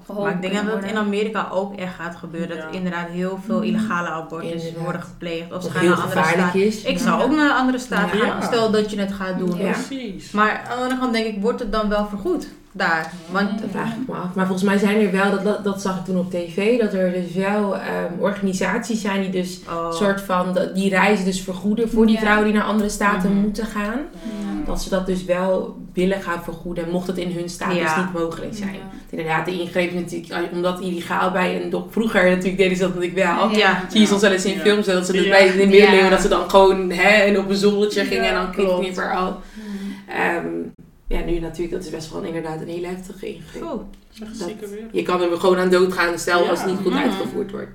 Geholpen Maar ik denk dat het in. Amerika ook echt gaat gebeuren. Dat inderdaad heel veel illegale abortus Inderdaad. worden gepleegd. Of ze gaan heel naar andere staten. is. Ik zou ook naar een andere staat Ja. gaan. Stel dat je het gaat doen. Ja. Precies. Maar aan de andere kant denk ik, wordt het dan wel vergoed? daar. Want Dat vraag ik me af. Maar volgens mij zijn er wel, dat, dat zag ik toen op tv, dat er dus wel ehm, organisaties zijn die dus oh, soort van, dat- die reizen dus vergoeden voor die Ja. vrouwen die naar andere staten Mhm. moeten gaan. Dat ze dat dus wel willen gaan vergoeden, mocht het in hun status Ja. niet mogelijk zijn. Ja. Inderdaad, de ingreep natuurlijk, omdat illegaal bij een dok vroeger natuurlijk deden ze dat natuurlijk wel. Ja. Zie je soms wel eens in Ja. films dat ze dat Ja. bij in de middeleeuwen Ja. dat ze dan gewoon hè, en op een zoldertje gingen en dan klopt. niet meer al. Ehm, ja, nu natuurlijk, dat is best wel inderdaad een hele heftige ingreep. Oeh. Zeg Dat- zeker weer. Je kan er gewoon aan doodgaan, stel Ja. als het niet goed Mhm. uitgevoerd wordt.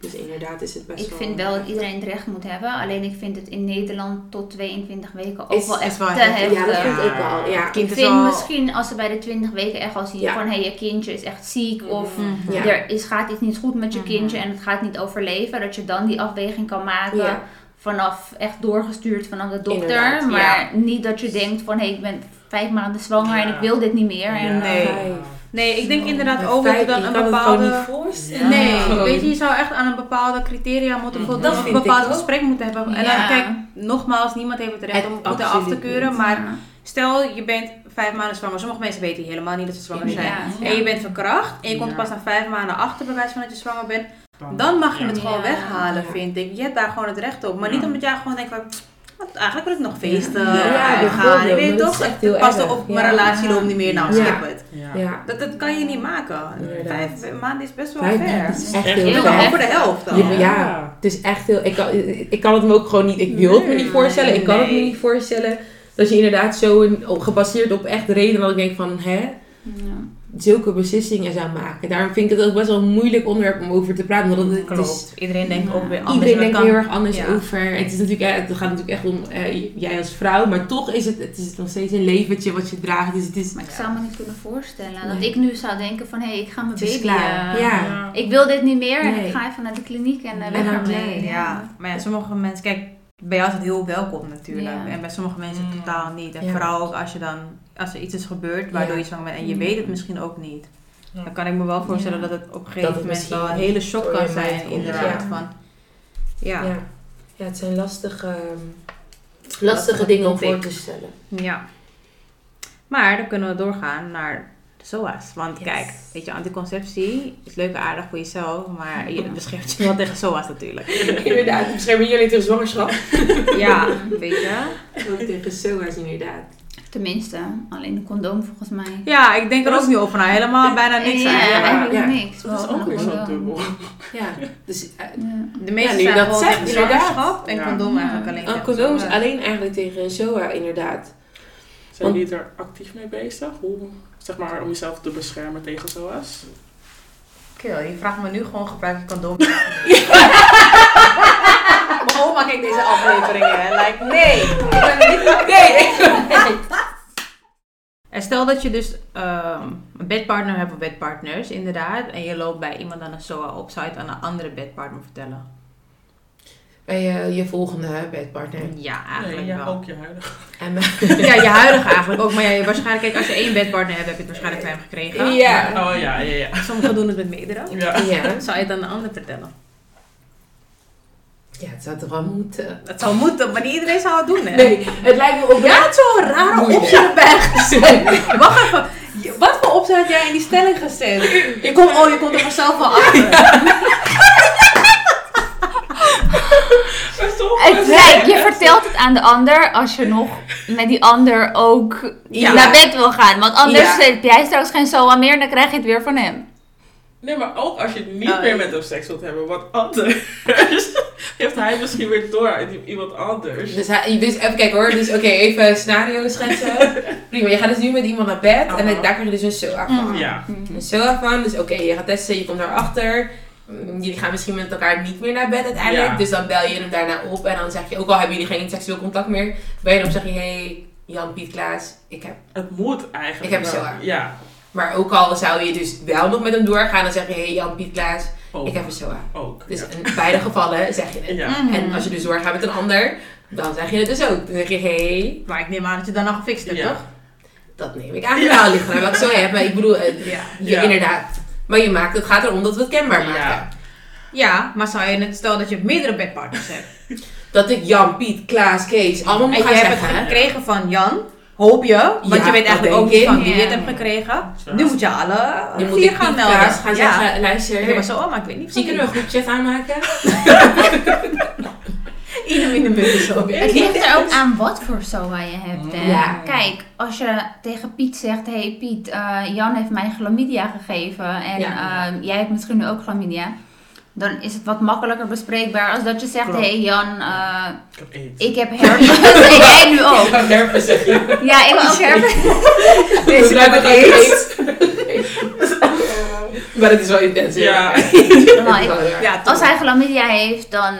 Dus inderdaad is het best Ik wel... vind wel dat iedereen het recht moet hebben. Alleen ik vind het in Nederland tot 22 weken ook Is- wel echt wel te heftig. Ja, dat vind ik wel. Ja. Ik is vind al... misschien als ze bij de 20 weken echt al zien Ja. van hé, hey, je kindje is echt ziek of Mhm. Ja. er is, gaat iets niet goed met je Mhm. kindje en het gaat niet overleven, dat je dan die afweging kan maken Ja. vanaf echt doorgestuurd vanaf de dokter. Inderdaad, maar niet dat je denkt van hé, hey, ik ben vijf maanden zwanger en ik wil dit niet meer. En, Ja. Nee. Nee, ik denk inderdaad Ja, ook dat je dan een kan het gewoon bepaalde... niet voorstellen. Nee, weet je, je zou echt aan een bepaalde criteria moeten Mhm. voldoen. Dat of een ik bepaald gesprek moeten hebben. En dan, Ja. kijk, nogmaals, niemand heeft het recht om het af te keuren. niet. Maar stel, je bent vijf maanden zwanger. Sommige mensen weten helemaal niet dat ze zwanger zijn. Ja. En je bent verkracht en je komt Ja. pas na vijf maanden achter bewijs van dat je zwanger bent. Dan mag je Ja. het gewoon Ja. weghalen, Ja. vind ik. Je hebt daar gewoon het recht op. Maar Ja. niet omdat jij gewoon denkt van... "Wat, Eigenlijk wil ik nog feesten, Ja, uitgaan. bijvoorbeeld, Je weet maar dat toch, het past op mijn Ja. relatie loopt niet meer. Nou, Ja. skip het. Ja. Ja. Dat, dat kan je niet maken. Inderdaad. Vijf maanden is best wel Vijf ver. is echt heel heel ver. erg. Over de helft dan. Ja, ja. Het is echt heel... Ik kan, ik kan het me ook gewoon niet... Ik wil het me niet voorstellen. Ik kan het me niet voorstellen. Dat je inderdaad zo een, op- gebaseerd op echt reden dat ik denk van... Hè? Ja. Zulke beslissingen zou maken. Daarom vind ik het ook best wel een moeilijk onderwerp om over te praten. Want het, het is... Klopt. Iedereen denkt ook weer anders. Iedereen denkt heel erg anders ja. over. Het, is natuurlijk, eh, het gaat natuurlijk echt om eh, jij als vrouw. Maar toch is het, het is nog steeds een leventje wat je draagt. Dus het is... Maar ik zou me niet kunnen voorstellen dat ik nu zou denken van hé, hey, ik ga mijn baby... klaar. eh, Ja. Ik wil dit niet meer en Nee. ik ga even naar de kliniek en uh, En weg ermee. Ja, maar ja, sommige mensen, kijk, bij jou is het heel welkom natuurlijk. Ja. En bij sommige mensen Mm. totaal niet. En Ja. vooral ook als je dan, als er iets is gebeurd waardoor Ja. je zwanger bent en je Mm. weet het misschien ook niet. Ja. Dan kan ik me wel voorstellen Ja. dat het op een gegeven moment wel een hele shock kan zijn inderdaad. ja. Van, ja. Ja. ja, het zijn lastige, ehm, lastige Lastige dingen om voor te stellen. Ja. Maar dan kunnen we doorgaan naar de SOA's. Want Yes. kijk, weet je, anticonceptie is leuk en aardig voor jezelf, maar <laughs> je beschermt je wel tegen SOA's natuurlijk. <laughs> inderdaad, beschermen jullie tegen zwangerschap? Ja, <laughs> weet je. Ook tegen SOA's inderdaad. Tenminste, alleen een condoom volgens mij. Ja, ik denk er ook niet over na. Helemaal bijna niks ja, eigenlijk. eigenlijk Ja. niks. Dat is ook weer zo dubbel. Ja, dus eh. De meeste Ja, nu zijn dat zegt, inderdaad. zwangerschap en Ja. condoom eigenlijk alleen. een condoom is alleen eigenlijk tegen een SOA inderdaad. Zijn jullie er actief mee bezig? Hoe, zeg maar, om jezelf te beschermen tegen zoals? Kill, je vraagt me nu gewoon gebruik je condoom. <laughs> <laughs> Mijn oma kijkt deze afleveringen en like, nee, ik ben niet Nee, <laughs> En stel dat je dus ehm, een bedpartner hebt of bedpartners, inderdaad. En je loopt bij iemand aan een SOA op, zou je het aan een andere bedpartner vertellen? Bij je, je volgende bedpartner. Ja, eigenlijk nee, ja, wel. ook je huidige. En, <laughs> eh, Ja, je huidige eigenlijk ook. Maar ja, je- waarschijnlijk, kijk, als je één bedpartner hebt, heb je het waarschijnlijk van hem gekregen. Ja. Oh ja, ja, ja. Sommigen doen het met meerdere. Ja. ja. Zou je het aan een ander vertellen? Ja, het zou toch wel moeten. Dat zou moeten, maar niet iedereen zou het doen, hè? Nee, het lijkt me ook Jij had zo'n rare optie erbij gezet. <laughs> Wacht even. Wat voor optie had jij in die stelling gezet? Je komt, oh, je komt er vanzelf wel achter. Het, kijk, je vertelt het aan de ander als je nog met die ander ook Ja. naar bed wil gaan. Want anders Ja. heb jij straks geen SOA meer, dan krijg je het weer van hem. Nee, maar ook als je niet Oh, meer met hem seks wilt hebben, wat anders. <laughs> heeft hij misschien weer door aan i- iemand anders. Dus, hij, dus even kijken hoor. Dus oké, even scenario schetsen. <laughs> Prima, je gaat dus nu met iemand naar bed. En daar krijg je dus een SOA van. Ja. Een SOA van. Dus oké, je gaat testen, je komt daarachter. Mm, Jullie gaan misschien met elkaar niet meer naar bed uiteindelijk. Ja. Dus dan bel je hem daarna op. En dan zeg je, ook al hebben jullie geen seksueel contact meer. Bel je hem op zeg je, hey Jan, Piet, Klaas. Ik heb. Het moet eigenlijk Ik heb. SOA. Ja. Maar ook al zou je dus wel nog met hem doorgaan. Dan zeg je, hey Jan, Piet, Klaas. Ook. Ik heb een SOA. ook. Dus ja. in beide gevallen zeg je het. Ja. Mhm. En als je dus doorgaat met een ander. Dan zeg je het dus ook. Dan zeg je, hey. Maar ik neem aan dat je dan al gefixt hebt, Ja. toch? Dat neem ik aan. Ja, ligt eraan wat ik zo heb. Maar ik bedoel, eh, Ja. inderdaad. Maar je maakt, het gaat erom dat we het kenbaar maken. Ja. Ja, maar zou je het, stel dat je meerdere bedpartners hebt. Dat ik Jan, Piet, Klaas, Kees allemaal En moet je gaan hebt het zeggen. gekregen van Jan. Hoop je, want Ja, je weet eigenlijk ook niet ik. van wie je het hebt gekregen. Ja. Nu moet je alle Je moet vier gaan melden. gaan ja. zeggen, luister. Ik ben zo, oh, maar ik weet niet Zie van kunnen we een groepchat aanmaken? <laughs> Ieder in de muur zo. Het ligt er ook aan wat voor SOA je hebt. Hè? Ja. Kijk, als je tegen Piet zegt: Hey Piet, eh, Jan heeft mij chlamydia gegeven en Ja. eh, jij hebt misschien nu ook chlamydia. Dan is het wat makkelijker bespreekbaar als dat je zegt: Klopt. Hey Jan, eh, Ik heb ik heb herpes. <laughs> en jij nu ook. Ja, herpes zeg je. Ja, ik heb <laughs> ook herpes. Deze blijft het aids. <laughs> Maar het is wel intens. Ja. Maar Ja, Als hij chlamydia heeft, dan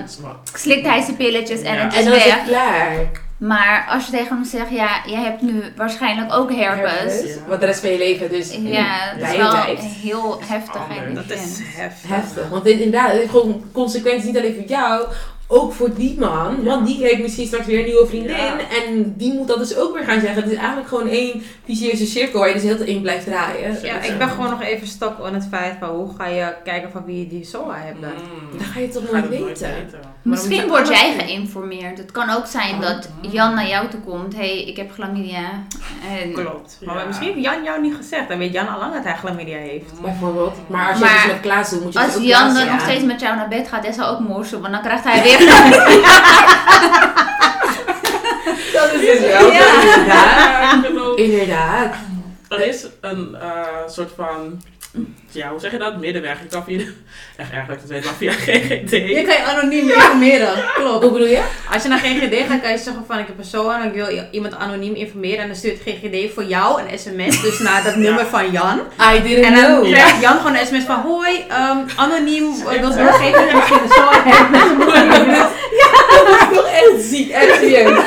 slikt hij zijn pilletjes en Ja. het En is dan is het klaar. Maar als je tegen hem zegt: Ja, jij hebt nu waarschijnlijk ook herpes. Herpes. Wat de rest van je leven dus Ja, dat is wel heel heftig en. Dat is heftig. Heftig. Want dit, inderdaad, het heeft gewoon consequenties niet alleen voor jou, ook voor die man. Want die heeft misschien straks weer een nieuwe vriendin. Ja. En die moet dat dus ook weer gaan zeggen. Het is eigenlijk gewoon één vicieuze cirkel waar je dus heel in blijft draaien. Ja, ik ben gewoon nog even stok aan het feit van hoe ga je kijken van wie die SOA hebt dan. Mm. Dat ga je toch nooit dat weten. Misschien word jij geïnformeerd. Het kan ook zijn Oh. dat Jan naar jou toe komt. Hé, hey, ik heb chlamydia. En Klopt. Maar Ja. misschien heeft Jan jou niet gezegd. Dan weet Jan al lang dat hij chlamydia heeft. Bijvoorbeeld. Maar als je Maar dus met Klaas doet, moet je als ook Jan dan nog steeds met jou naar bed gaat, is hij ook morsen. Want dan krijgt hij <laughs> weer... Dat is dus wel. Ja. Inderdaad. Ja, Inderdaad. Er is een eh, soort van, ja, hoe zeg je dat? Middenweg. Je kan via, <laughs> echt erg dat ik het weet, maar via GGD. Je kan je anoniem informeren. Klopt. Hoe bedoel je? Als je naar GGD gaat, kan je zeggen van ik heb een SOA en ik wil iemand anoniem informeren. En dan stuurt GGD voor jou een sms, dus naar dat nummer van Jan. I didn't En dan know. krijgt Jan gewoon een sms van hoi, ehm, anoniem, ik wil je misschien een SOA hebt. <laughs> Dat is <laughs> toch echt ziek, echt serieus.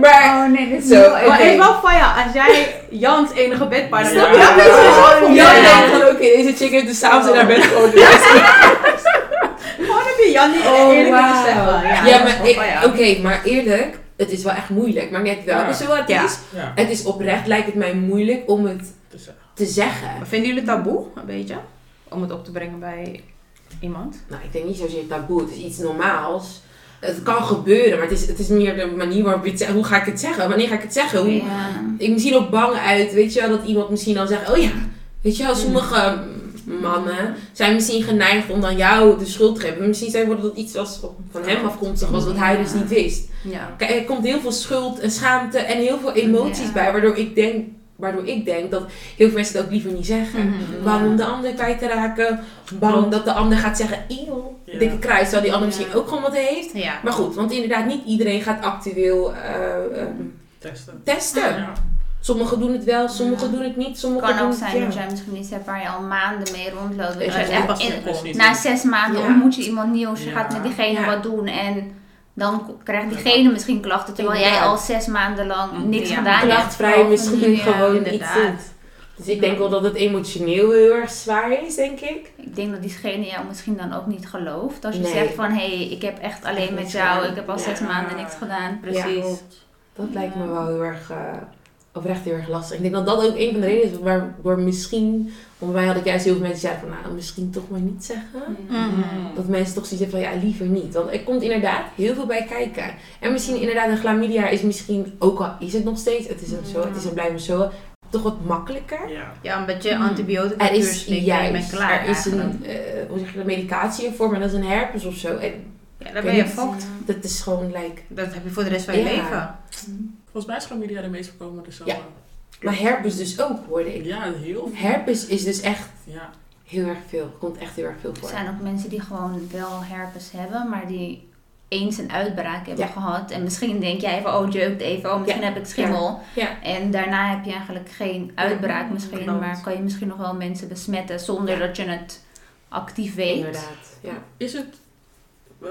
Maar Oh nee, dit is Zo. Maar is wel van ja, als jij Jans enige bedpartner Ja. dan is Jan denkt van oké, deze chick heeft dus s'avonds in haar bed gewoon <laughs> Gewoon heb je Jan niet Oh, eerlijk zeggen. Ja, maar oké, maar eerlijk, het is wel echt moeilijk. Maar net welke Ja. zo het Ja. is. Ja, Het is oprecht, lijkt het mij moeilijk om het te zeggen. Maar Vinden jullie het taboe, een beetje? Om het op te brengen bij iemand? Nou, ik denk niet zozeer taboe, het is iets normaals. Het kan gebeuren, maar het is, het is meer de manier waarop je het zegt. Hoe ga ik het zeggen? Wanneer ga ik het zeggen? Hoe, Ja. Ik misschien ook bang uit, weet je wel, dat iemand misschien dan zegt, oh ja, weet je wel, sommige mannen zijn misschien geneigd om dan jou de schuld te geven. Misschien zijn dat iets was van hem afkomstig was, wat hij dus niet wist. Ja. Kijk, er komt heel veel schuld en schaamte en heel veel emoties bij, waardoor ik denk, waardoor ik denk dat heel veel mensen het ook liever niet zeggen. Mhm. Bang om de ander kwijt te raken, bang Klopt. dat de ander gaat zeggen, eeuw, Ja. dikke kruis, terwijl die ander Ja. misschien ook gewoon wat heeft. Ja. Maar goed, want inderdaad, niet iedereen gaat actueel eh, eh, testen. testen. Ja. Sommigen doen het wel, sommigen Ja. doen het niet, Het sommigen kan doen ook het zijn, ja. er zijn misschien iets hebt waar je al maanden mee rondloopt. Dat Ja, dat echt in- na zes maanden Ja. ontmoet je iemand nieuws, je Ja. gaat met diegene Ja. wat doen en dan krijgt diegene misschien klachten, terwijl jij al zes maanden lang niks Ja. gedaan hebt. Klachtvrij misschien gewoon iets inderdaad. doet. Dus ik denk wel dat het emotioneel heel erg zwaar is, denk ik. Ik denk dat diegene jou misschien dan ook niet gelooft. Als je Nee. zegt van, hé, hey, ik heb echt alleen Echt met jou, ik heb al Ja. zes maanden niks gedaan. Precies. Dat lijkt me wel heel erg, uh, oprecht heel erg lastig. Ik denk dat dat ook een van de redenen is waardoor misschien, want bij mij had ik juist heel veel mensen die zeiden van, nou, misschien toch maar niet zeggen. Mhm. Dat mensen toch zoiets hebben van, ja, liever niet. Want er komt inderdaad heel veel bij kijken. En misschien inderdaad een chlamydia is misschien, ook al is het nog steeds, het is een zo, het is een blijven zo, toch wat makkelijker. Ja. Ja, een beetje antibiotica Er is juist, klaar er is een, eh, hoe zeg je dat, medicatie ervoor, maar dat is een herpes of zo. En Ja, dan ben je fokt. dat is gewoon, like, Dat heb je voor de rest van je leven. Volgens mij is chlamydia de meest voorkomende zo. Ja. maar herpes dus ook, hoorde ik. Ja, heel veel. Herpes is dus echt Ja. heel erg veel, komt echt heel erg veel Er voor. zijn ook mensen die gewoon wel herpes hebben, maar die eens een uitbraak hebben Ja. gehad. En misschien denk jij van, oh, jeukt even, oh, misschien Ja. heb ik schimmel. Ja. En daarna heb je eigenlijk geen uitbraak misschien, klopt. maar kan je misschien nog wel mensen besmetten zonder dat je het actief weet. Inderdaad, ja. Is het, eh,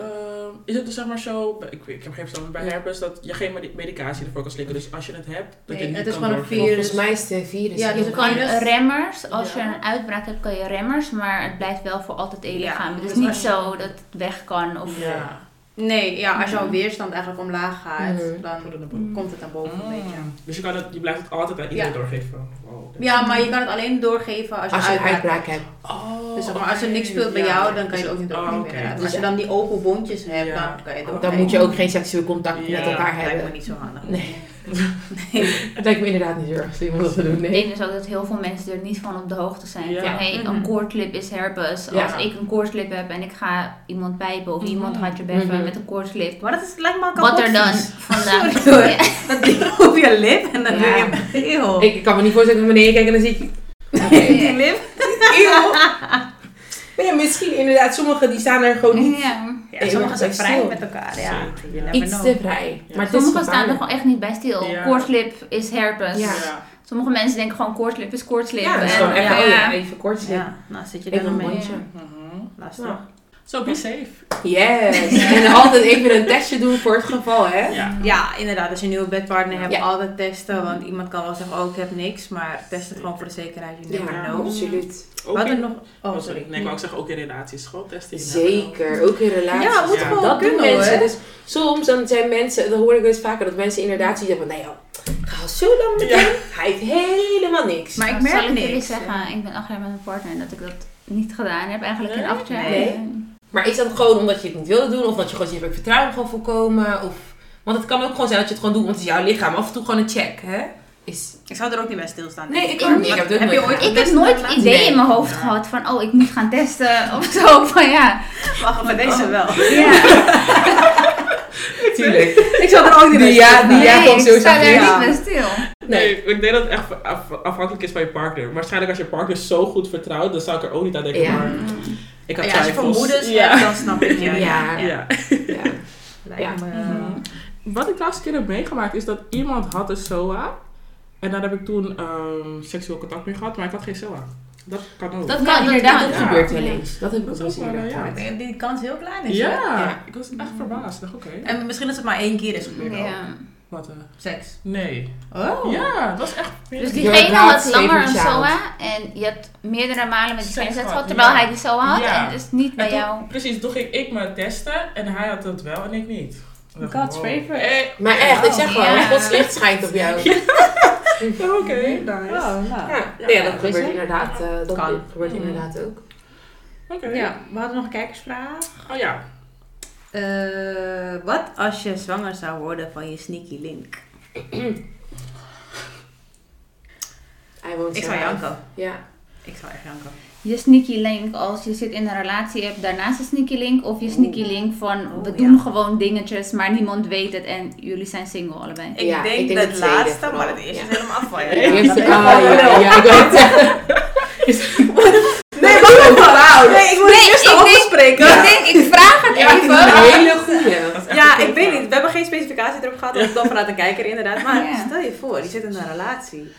is het dus zeg maar zo, ik, ik heb geen verstand bij Ja. herpes, dat je geen medi- medicatie ervoor kan slikken. Dus als je het hebt, dat Nee, je niet het is gewoon een virus. Volgens mij is het een virus. Ja, dus Je kan virus- remmers, als Ja. je een uitbraak hebt, kan je remmers, maar het blijft wel voor altijd illegaal. Ja, het is dus niet je- zo dat het weg kan. Of, Ja. Nee, ja, als jouw weerstand eigenlijk omlaag gaat, Mhm. dan Komt het naar boven. komt het naar boven een beetje. Mm. Dus je, kan het, je blijft het altijd aan iedereen Ja. doorgeven. Ja, maar je kan het alleen doorgeven als je, Als je uitbraak uitbraak hebt. Oh, Dus zeg maar, als er niks speelt bij Ja. jou, dan kan je het ook niet oh, doorgeven. Dus Als je dan die open bondjes hebt, Ja. dan kan je het Dan doorgeven. Dan moet je ook geen seksueel contact Ja, met elkaar lijkt me hebben. niet zo handig. Nee. <laughs> Het lijkt me inderdaad niet heel erg slim om dat te doen. Ik Nee. denk dus ook dat heel veel mensen er niet van op de hoogte zijn. Ja. Van hey, Mhm. een koortslip is herpes. Ja. Als ik een koortslip heb en ik ga iemand pijpen of iemand gaat je beffen Mhm. met een koortslip. Maar dat is, lijkt me al Wat er dan <laughs> vandaag. <laughs> Sorry hoor. Ja. Dat doe je op je lip en dan Ja. doe je... Eeuw. Ik kan me niet voorstellen dat ik naar beneden kijk en dan zie ik... Die lip. Eeuw. Maar ja, misschien inderdaad, sommigen die staan er gewoon niet Ja. Ja, sommigen zijn vrij stil. met elkaar. Ja. Iets know. te vrij. Ja. Maar Sommigen staan er gewoon echt niet bij stil. Ja. Koortslip is herpes. Ja. Ja. Sommige mensen denken gewoon koortslip is koortslip. Ja, dat is En- gewoon oh ja, even zitten. Ja, nou zit je er een mondje. Mhm. Lastig. So be safe. Yes. En altijd even een testje doen voor het geval, hè? Ja. Ja, inderdaad. Als je een nieuwe bedpartner hebt, Ja. altijd testen. Want iemand kan wel zeggen, oh ik heb niks. Maar test het gewoon voor de zekerheid. You never Ja, know. absoluut. Ook Wat er in- nog... Oh, Oh, sorry. Nee, ik wou ook zeggen, ook in relaties. Gewoon testen. Zeker, ook in relaties. Ja, moet Ja. gewoon dat doen kunnen mensen. hoor. Dus soms dan zijn mensen, dat hoor ik wel eens vaker, dat mensen inderdaad zien van, nee joh, ik ga al zo lang met Ja. hem. Hij heeft helemaal niks. Maar ik Nou, merk zal ik jullie niks. zeggen, ik ben acht jaar met mijn partner en dat ik dat niet gedaan heb. Eigenlijk in acht jaar. Nee. Maar is dat gewoon omdat je het niet wilde doen? Of dat je gewoon ziet, ik vertrouwen gewoon voorkomen? Of, want het kan ook gewoon zijn dat je het gewoon doet, want het is jouw lichaam. Af en toe gewoon een check, hè? Is, Ik zou er ook niet bij stilstaan. nee, ik ook niet. Ik heb nooit ooit. Ik heb nooit het idee Nee. in mijn hoofd Ja. gehad van, oh, ik moet gaan testen <laughs> of zo. Van ja. Wacht, maar deze wel. ja. <laughs> Tuurlijk. Ik zou er ook niet bij stilstaan. die ja, nee, ik sta er niet bij stil. Nee, ik denk dat het echt af- afhankelijk is van je partner. Waarschijnlijk als je partner zo goed vertrouwt, dan zou ik er ook niet aan denken. Ja. Maar ik had Ja, als je vermoedens ja. hebt, dan snap ik je. Ja. ja. Ja. Ja. Lijkt Ja. me, Mhm. Wat ik laatste keer heb meegemaakt is dat iemand had een SOA. En daar heb ik toen ehm, seksueel contact mee gehad, maar ik had geen SOA. Dat kan ook. Dat Ja, kan inderdaad, inderdaad. dat Ja. gebeurt wel eens. Dat heb ik ook Dat wel ja. Dat die kans heel klein is. ja? Ja. ik was echt verbaasd. Ik dacht, oké. En misschien is het maar één keer is gebeurd. Ja. Wat? Seks. nee. Oh. Ja, dat was echt... Dus diegene had langer een child. SOA en je had meerdere malen met diegene Seks gehad, terwijl ja. hij die SOA had Ja. en dus niet bij toen- jou. Precies, toen ging ik me testen en hij had het wel en ik niet. God's wow. favorite. Eh, Maar echt, ik zeg gewoon, Ja. Gods licht schijnt op jou. <laughs> ja, <laughs> oké, nice. Oh, nou. Ja, nee, dat gebeurt inderdaad. eh, dat Kan. gebeurt Mhm. inderdaad ook. Oké. Ja, we hadden nog een kijkersvraag. Oh ja. Eh, wat als je zwanger zou worden van je sneaky link? Ik zo zou janken. Ja. Ik zou echt janken. Je sneaky link als je zit in een relatie hebt, daarnaast een sneaky link. Of je sneaky link van we Oeh, doen ja. gewoon dingetjes, maar niemand weet het en jullie zijn single allebei. Ik Ja, denk, ik denk dat het laatste, vooral. maar het eerste Ja. is helemaal af van je. Ja, ah, ja, <laughs> ik het zeggen. Nee, wacht even. Wauw. Nee, ik moet Nee, het eerst ik denk, ik vraag het Ja, ik vind het even. een hele goeie. Dat is echt Ja, een ik weet vraag. niet. We specificatie erop gehad. Dat is dan vanuit de kijker inderdaad. Maar stel je voor, die zit in een relatie.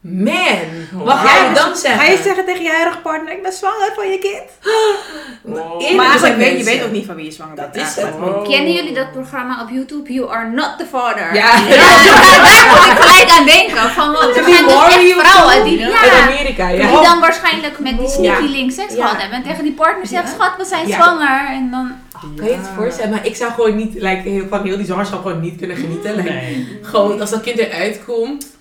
Man, wat ga je dan zeggen? Ga je zeggen tegen je huidige partner, ik ben zwanger van je kind? <gasps> Wow. Maar weet je weet ook niet van wie je zwanger bent. Dat is eigenlijk. het. Wow. Kennen jullie dat programma op YouTube? You are not the father. Ja. Ja, daar moet ik gelijk aan denken. Van wat, er Die zijn dus echt vrouwen die, Ja. In Amerika, ja. die dan waarschijnlijk met die sneaky Ja. link seks Ja. gehad hebben. En tegen die partner zegt, Ja. schat, we zijn Ja. zwanger. En dan, Kan je het voorstellen? Maar ik zou gewoon niet, like, heel, van heel die zwangerschap gewoon niet kunnen genieten. Like, Nee. Gewoon als dat kind eruit komt.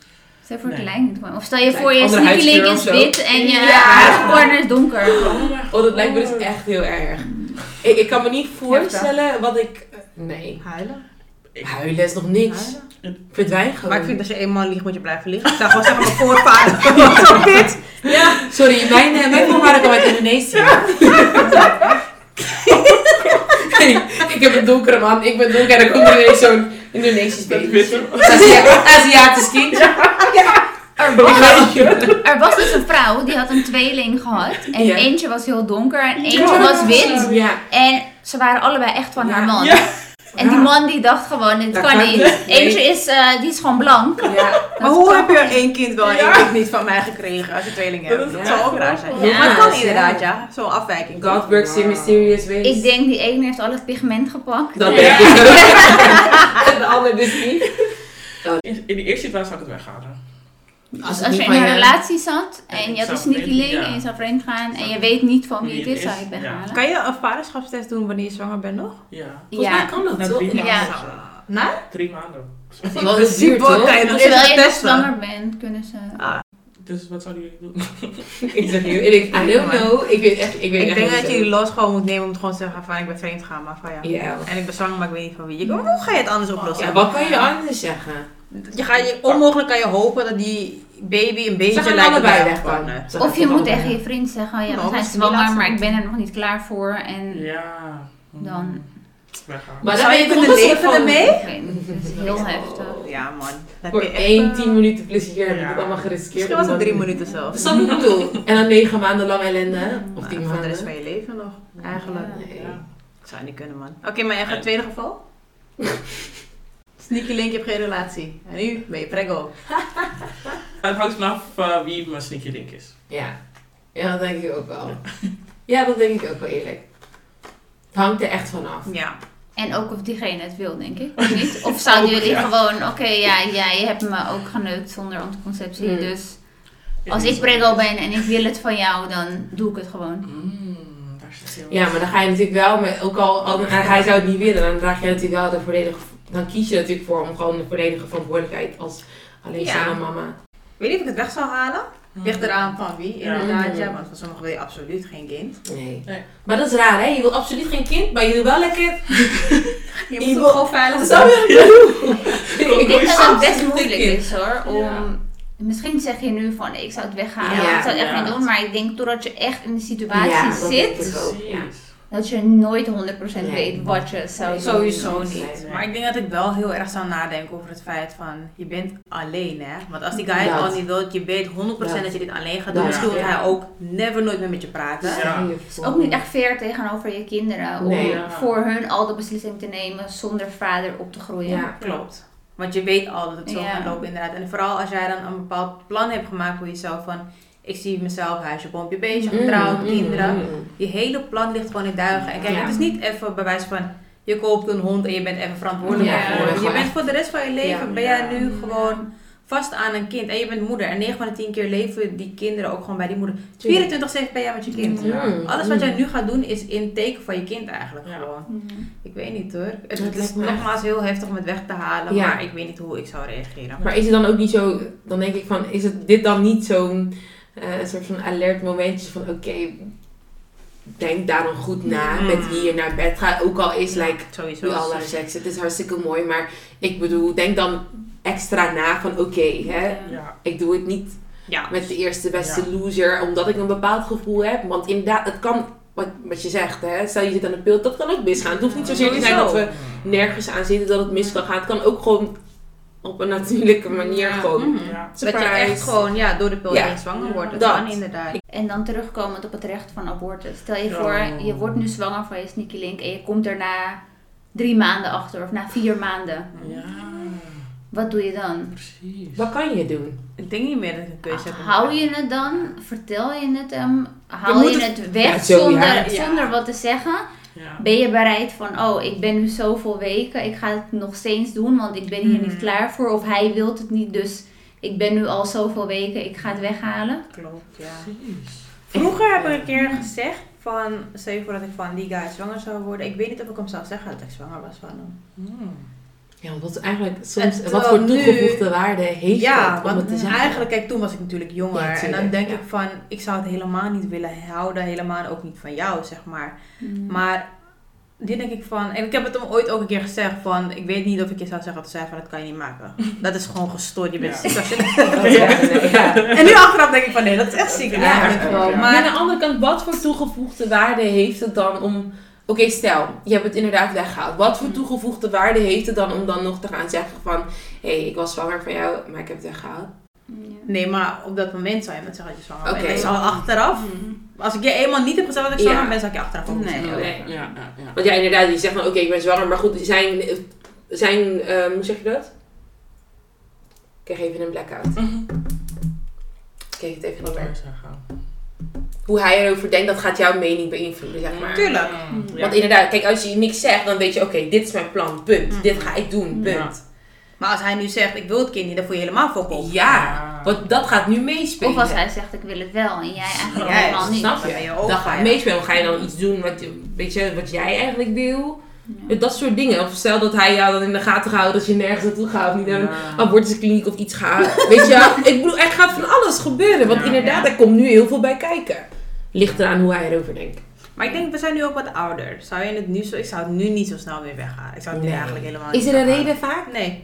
Stel voor het lijkt. Of stel je voor, je sneaky link is wit en je Ja. is donker. Oh, dat lijkt me dus echt heel erg. Ik, ik kan me niet voorstellen wat ik... Nee. Huilen? Huilen is nog niks. Huilen? Verdwijn gewoon. Maar ik vind als je eenmaal liegt, moet je blijven liggen. Ik zou gewoon zeggen, mijn voorvader <laughs> zo dit. Ja, sorry, mijn, eh, mijn voorvader kwam uit Indonesië. <laughs> Ik heb een donkere man, ik ben donker en dan komt er ineens zo'n Indonesisch baby. Aziatisch kind. Er Ik was, er was dus een vrouw die had een tweeling gehad. En Ja. eentje was heel donker en eentje Ja, was wit. Ja. En ze waren allebei echt van haar Ja. man. Ja. En die man die dacht gewoon, Dat kan kan niet. niet. Nee. Eentje is, eh, die is gewoon blank. Ja. Maar Dat hoe heb je één kind wel en één kind niet van mij gekregen als je tweeling hebt? Dat Dat zou ook raar zijn. Ja. Maar het kan Ja. inderdaad, ja. Zo'n afwijking. God works in mysterious ways. Ik denk die ene heeft al het pigment gepakt. Dat Ja. denk ik ook. <laughs> <laughs> En de ander dus niet. In, in die eerste situatie zou ik het weghalen. Dus als je in een relatie zat En ik je had een sneaky link ja. en je zou vreemd gaan en je weet niet van wie het is, zou je het ja. weghalen. Kan je een vaderschapstest doen wanneer je zwanger bent nog? Ja. Volgens mij kan dat Na toch? drie Ja. Nou? Drie maanden. Dat is wel je nog Terwijl je zwanger bent, kunnen ze... Ah, Dus wat zouden jullie doen? <laughs> Ik zeg heel eerlijk, I don't know. Ik weet echt, ik weet ik echt denk dat je die los gewoon moet nemen om te gewoon te zeggen van ik ben vreemd gaan, maar van ja. En ik ben zwanger, maar ik weet niet van wie. Je, hoe ga je het anders oplossen? Ja, wat kan je anders zeggen? Je gaat je, onmogelijk kan je hopen dat die baby een beetje lijkt op jouw weg. Ze gaan Of je moet tegen je vriend zeggen, ja, we Nou, zijn zwanger, maar ik ben er nog niet klaar voor. En Ja. Dan- Weggaan. Maar dan je ben kunnen toch een leven ermee? het is heel heftig. Ja man. Dat Voor je één eh, 10 minuten plezier heb ik Ja. het allemaal geriskeerd. Misschien was het drie minuten zelfs. Dat ik bedoel. En dan negen maanden lang ellende. Of Maar tien voor de maanden. rest van je leven nog, eigenlijk. Ja. Nee. Ja. Ik zou niet kunnen man. Oké, maar jij gaat het tweede geval? <laughs> Sneaky link, je hebt geen relatie. En nu ben je preggo. <laughs> Het hangt vanaf eh, wie mijn sneaky link is. Ja. ja, dat denk ik ook wel. Ja, dat denk ik ook wel eerlijk. Het hangt er echt vanaf. Ja. En ook of diegene het wil, denk ik. Of <laughs> niet? Of zouden jullie gewoon, oké, ja, jij hebt me ook geneukt zonder anticonceptie. Hmm. Dus als ik preggo ben en ik wil het van jou, dan doe ik het gewoon. Mm, heel Ja, maar dan ga je natuurlijk wel, met, ook al, al hij zou het niet willen, dan draag je natuurlijk wel de volledige, dan kies je natuurlijk voor om gewoon de volledige verantwoordelijkheid als alleenstaande Ja. mama. Weet niet of ik het weg zou halen. Ligt eraan van wie, Ja. inderdaad. Ja, want van sommigen wil je absoluut geen kind. Nee. Nee. Maar dat is raar, hè? Je wil absoluut geen kind, maar je wil wel lekker. <laughs> Je Je moet wil- toch gewoon veilig Dat zijn. <laughs> zou je doen. Ik denk dat het best moeilijk is hoor. Om, Ja. Misschien zeg je nu van ik zou het weghalen, Ja, ik zou het echt ja. niet doen. Maar ik denk doordat je echt in de situatie Ja, dat denk zit, ik ook. Dat je nooit 100% Nee. weet wat je zou doen. Sowieso niet. Maar ik denk dat ik wel heel erg zou nadenken over het feit van je bent alleen hè. Want als die guy het al niet wil, je weet 100% dat, Dat. je dit alleen gaat doen. Misschien wil hij ook never nooit meer met je praten. Ja. Het is ook niet echt fair tegenover je kinderen om Nee. Ja. voor hun al de beslissing te nemen zonder vader op te groeien. Ja. Klopt. Want je weet al dat het zo Ja. gaat lopen inderdaad. En vooral als jij dan een bepaald plan hebt gemaakt voor jezelf van... Ik zie mezelf, huisje, pompje, beestje, Mm, getrouwd, mm, kinderen. mm. Je hele plan ligt gewoon in duigen. En kijk, Ja. het is niet even bij wijze van... Je koopt een hond en je bent even verantwoordelijk Ja, voor. Je bent voor de rest van je leven, Ja. ben jij nu gewoon vast aan een kind. En je bent moeder. En 9 van de 10 keer leven die kinderen ook gewoon bij die moeder. 24-7 ben jij met je kind. Alles wat jij nu gaat doen is in teken van je kind eigenlijk Ja. gewoon. Ik weet niet hoor. Het, Dat het is nogmaals heel heftig om het weg te halen, Ja. maar ik weet niet hoe ik zou reageren. Maar is het dan ook niet zo, dan denk ik van, is het dit dan niet zo'n eh, soort van alert momentje van, oké, denk daar dan goed na Mm. met wie je naar bed gaat. Ook al is, like, Sowieso. we all have sex, het is hartstikke mooi, maar ik bedoel, denk dan extra na van, oké, hè, Ja. ik doe het niet Ja. met de eerste beste Ja. loser, omdat ik een bepaald gevoel heb. Want inderdaad, het kan, wat, wat je zegt, hè, stel je zit aan de pil, dat kan ook misgaan. Het hoeft niet zozeer te zijn dat we nergens aan zitten dat het mis kan gaan. Het kan ook gewoon op een natuurlijke manier Ja. gewoon. Mhm. Ja. Dat je echt gewoon ja, door de pil Ja. heen zwanger wordt. Dat, Dat. kan inderdaad. En dan terugkomend op het recht van abortus. Stel je voor, je wordt nu zwanger van je sneaky link en je komt er na drie maanden achter of na vier maanden. Ja, Wat doe je dan? precies. Wat kan je doen? Ik denk niet meer dat ik een keuze heb. Hou je het dan? Vertel je het hem? Haal je het- het weg Ja, zo, zonder. Ja. zonder wat te zeggen? Ja. Ben je bereid van, oh, ik ben nu zoveel weken, ik ga het nog steeds doen, want ik ben hier Mhm. niet klaar voor. Of hij wil het niet, dus ik ben nu al zoveel weken, ik ga het weghalen. Klopt, ja. Precies. Vroeger heb ik een keer gezegd van, stel je voor dat ik van die guy zwanger zou worden. Ik weet niet of ik hem zou zeggen dat ik zwanger was van hem. Mm. Ja, want wat eigenlijk soms, En wat voor nu- toegevoegde waarde heeft Ja, dat om het want te zeggen? eigenlijk, kijk, toen was ik natuurlijk jonger. Ja, en dan denk ja. ik van, ik zou het helemaal niet willen houden. Helemaal ook niet van jou, zeg maar. Maar dit denk ik van, en ik heb het hem ooit ook een keer gezegd van, ik weet niet of ik je zou zeggen dat zij van, dat kan je niet maken. <laughs> Dat is gewoon gestoord, je bent Ja. ziek als je <laughs> Dat zeggen, nee, ja. En nu achteraf denk ik van, nee, dat is echt ziek. Ja, eigenlijk ja, gewoon. ja. Maar aan de andere kant, wat voor toegevoegde waarde heeft het dan om... Oké, stel, je hebt het inderdaad weggehaald. Wat voor toegevoegde waarde heeft het dan om dan nog te gaan zeggen van... Hé, hey, ik was zwanger van jou, maar ik heb het weggehaald. nee, maar op dat moment zou je net zeggen dat je zwanger Oké. bent. Ik zou achteraf, als ik je eenmaal niet heb gezegd dat ik zwanger Ja. ben, zou ik je achteraf ook niet Nee. Nee. Ja, ja, ja. Want ja, inderdaad, je zegt van oké, ik ben zwanger, maar goed, zijn... zijn ehm, hoe zeg je dat? Ik krijg even een blackout. Mhm. Ik kijk het even Wat Hoe hij erover denkt, dat gaat jouw mening beïnvloeden, zeg maar. Tuurlijk. Ja. Want inderdaad, kijk, als je niks zegt, dan weet je, oké, dit is mijn plan, punt. Mhm. Dit ga ik doen, punt. Ja. Maar als hij nu zegt, ik wil het kind niet, dan voel je helemaal voor op. Ja, want dat gaat nu meespelen. Of als hij zegt, ik wil het wel en jij eigenlijk helemaal niet. Snap Dan je? dat van, gaat meespelen. Ga je dan iets doen wat, weet je, wat jij eigenlijk wil? Ja. Dat soort dingen. Of stel dat hij jou dan in de gaten houdt dat je nergens naartoe gaat. Of niet naar een Ja. abortuskliniek of iets gaat. Weet je wel? <laughs> Ik bedoel, er gaat van alles gebeuren. Want Ja. inderdaad, er komt nu heel veel bij kijken. Ligt eraan hoe hij erover denkt. Maar ik denk, we zijn nu ook wat ouder. Zou je het nu zo, ik zou het nu niet zo snel weer weghalen. Ik zou het nu eigenlijk helemaal Is er een reden vaak? Nee.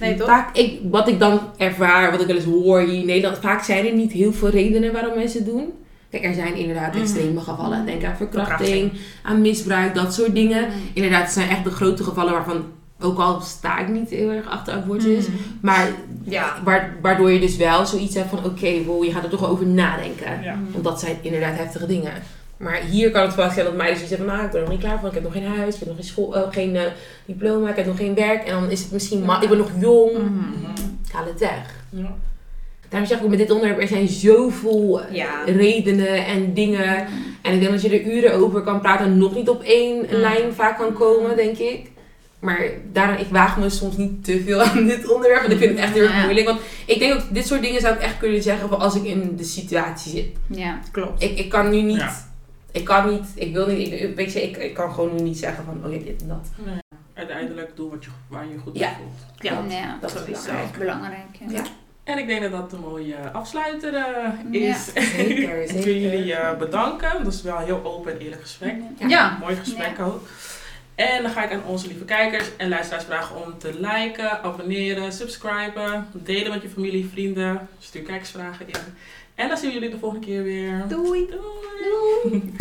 Nee, toch? Vaak, ik, wat ik dan ervaar, wat ik wel eens hoor hier in Nederland, vaak zijn er niet heel veel redenen waarom mensen het doen. Kijk, er zijn inderdaad Mhm. extreme gevallen. Denk aan verkrachting, Verkrachting. aan misbruik, dat soort dingen. Mm. Inderdaad, het zijn echt de grote gevallen waarvan, ook al sta ik niet heel erg achter abortus, Mhm. maar Ja. waar, waardoor je dus wel zoiets hebt van, oké, wow, je gaat er toch over nadenken. Ja. Want dat zijn inderdaad heftige dingen. Maar hier kan het wel zijn dat meiden zoiets hebben van, nou, ik ben er nog niet klaar voor. Ik heb nog geen huis, ik heb nog geen, school, eh, geen eh, diploma, ik heb nog geen werk. En dan is het misschien, ma- ik ben nog jong. Mhm. Ik haal het weg. Ja. Daarom zeg ik ook met dit onderwerp, er zijn zoveel eh, Ja. redenen en dingen. En ik denk dat je er uren over kan praten en nog niet op één Mm. lijn vaak kan komen, denk ik. Maar daarom, ik waag me soms niet te veel aan dit onderwerp. Want ik vind het echt heel erg Ja. moeilijk. Want ik denk ook, dit soort dingen zou ik echt kunnen zeggen van als ik in de situatie zit. Ja. Klopt. Ik, ik kan nu niet, Ja. ik kan niet, ik wil niet, ik, weet je, ik, ik kan gewoon nu niet zeggen van, oh ja, dit en dat. Nee. Uiteindelijk doe wat je, waar je goed bij Ja. voelt. Ja. Ja, Dat is sowieso. dat is belangrijk. Ja. Ja. En ik denk dat dat een mooie afsluiter eh, Ja. is. Zeker, <laughs> ik wil zeker. jullie eh, bedanken. Dat is wel een heel open en eerlijk gesprek. Ja. Ja. Mooi gesprek ook. En dan ga ik aan onze lieve kijkers en luisteraars vragen om te liken, abonneren, subscriben, delen met je familie, vrienden. Stuur kijkersvragen in. En dan zien we jullie de volgende keer weer. Doei. Doei.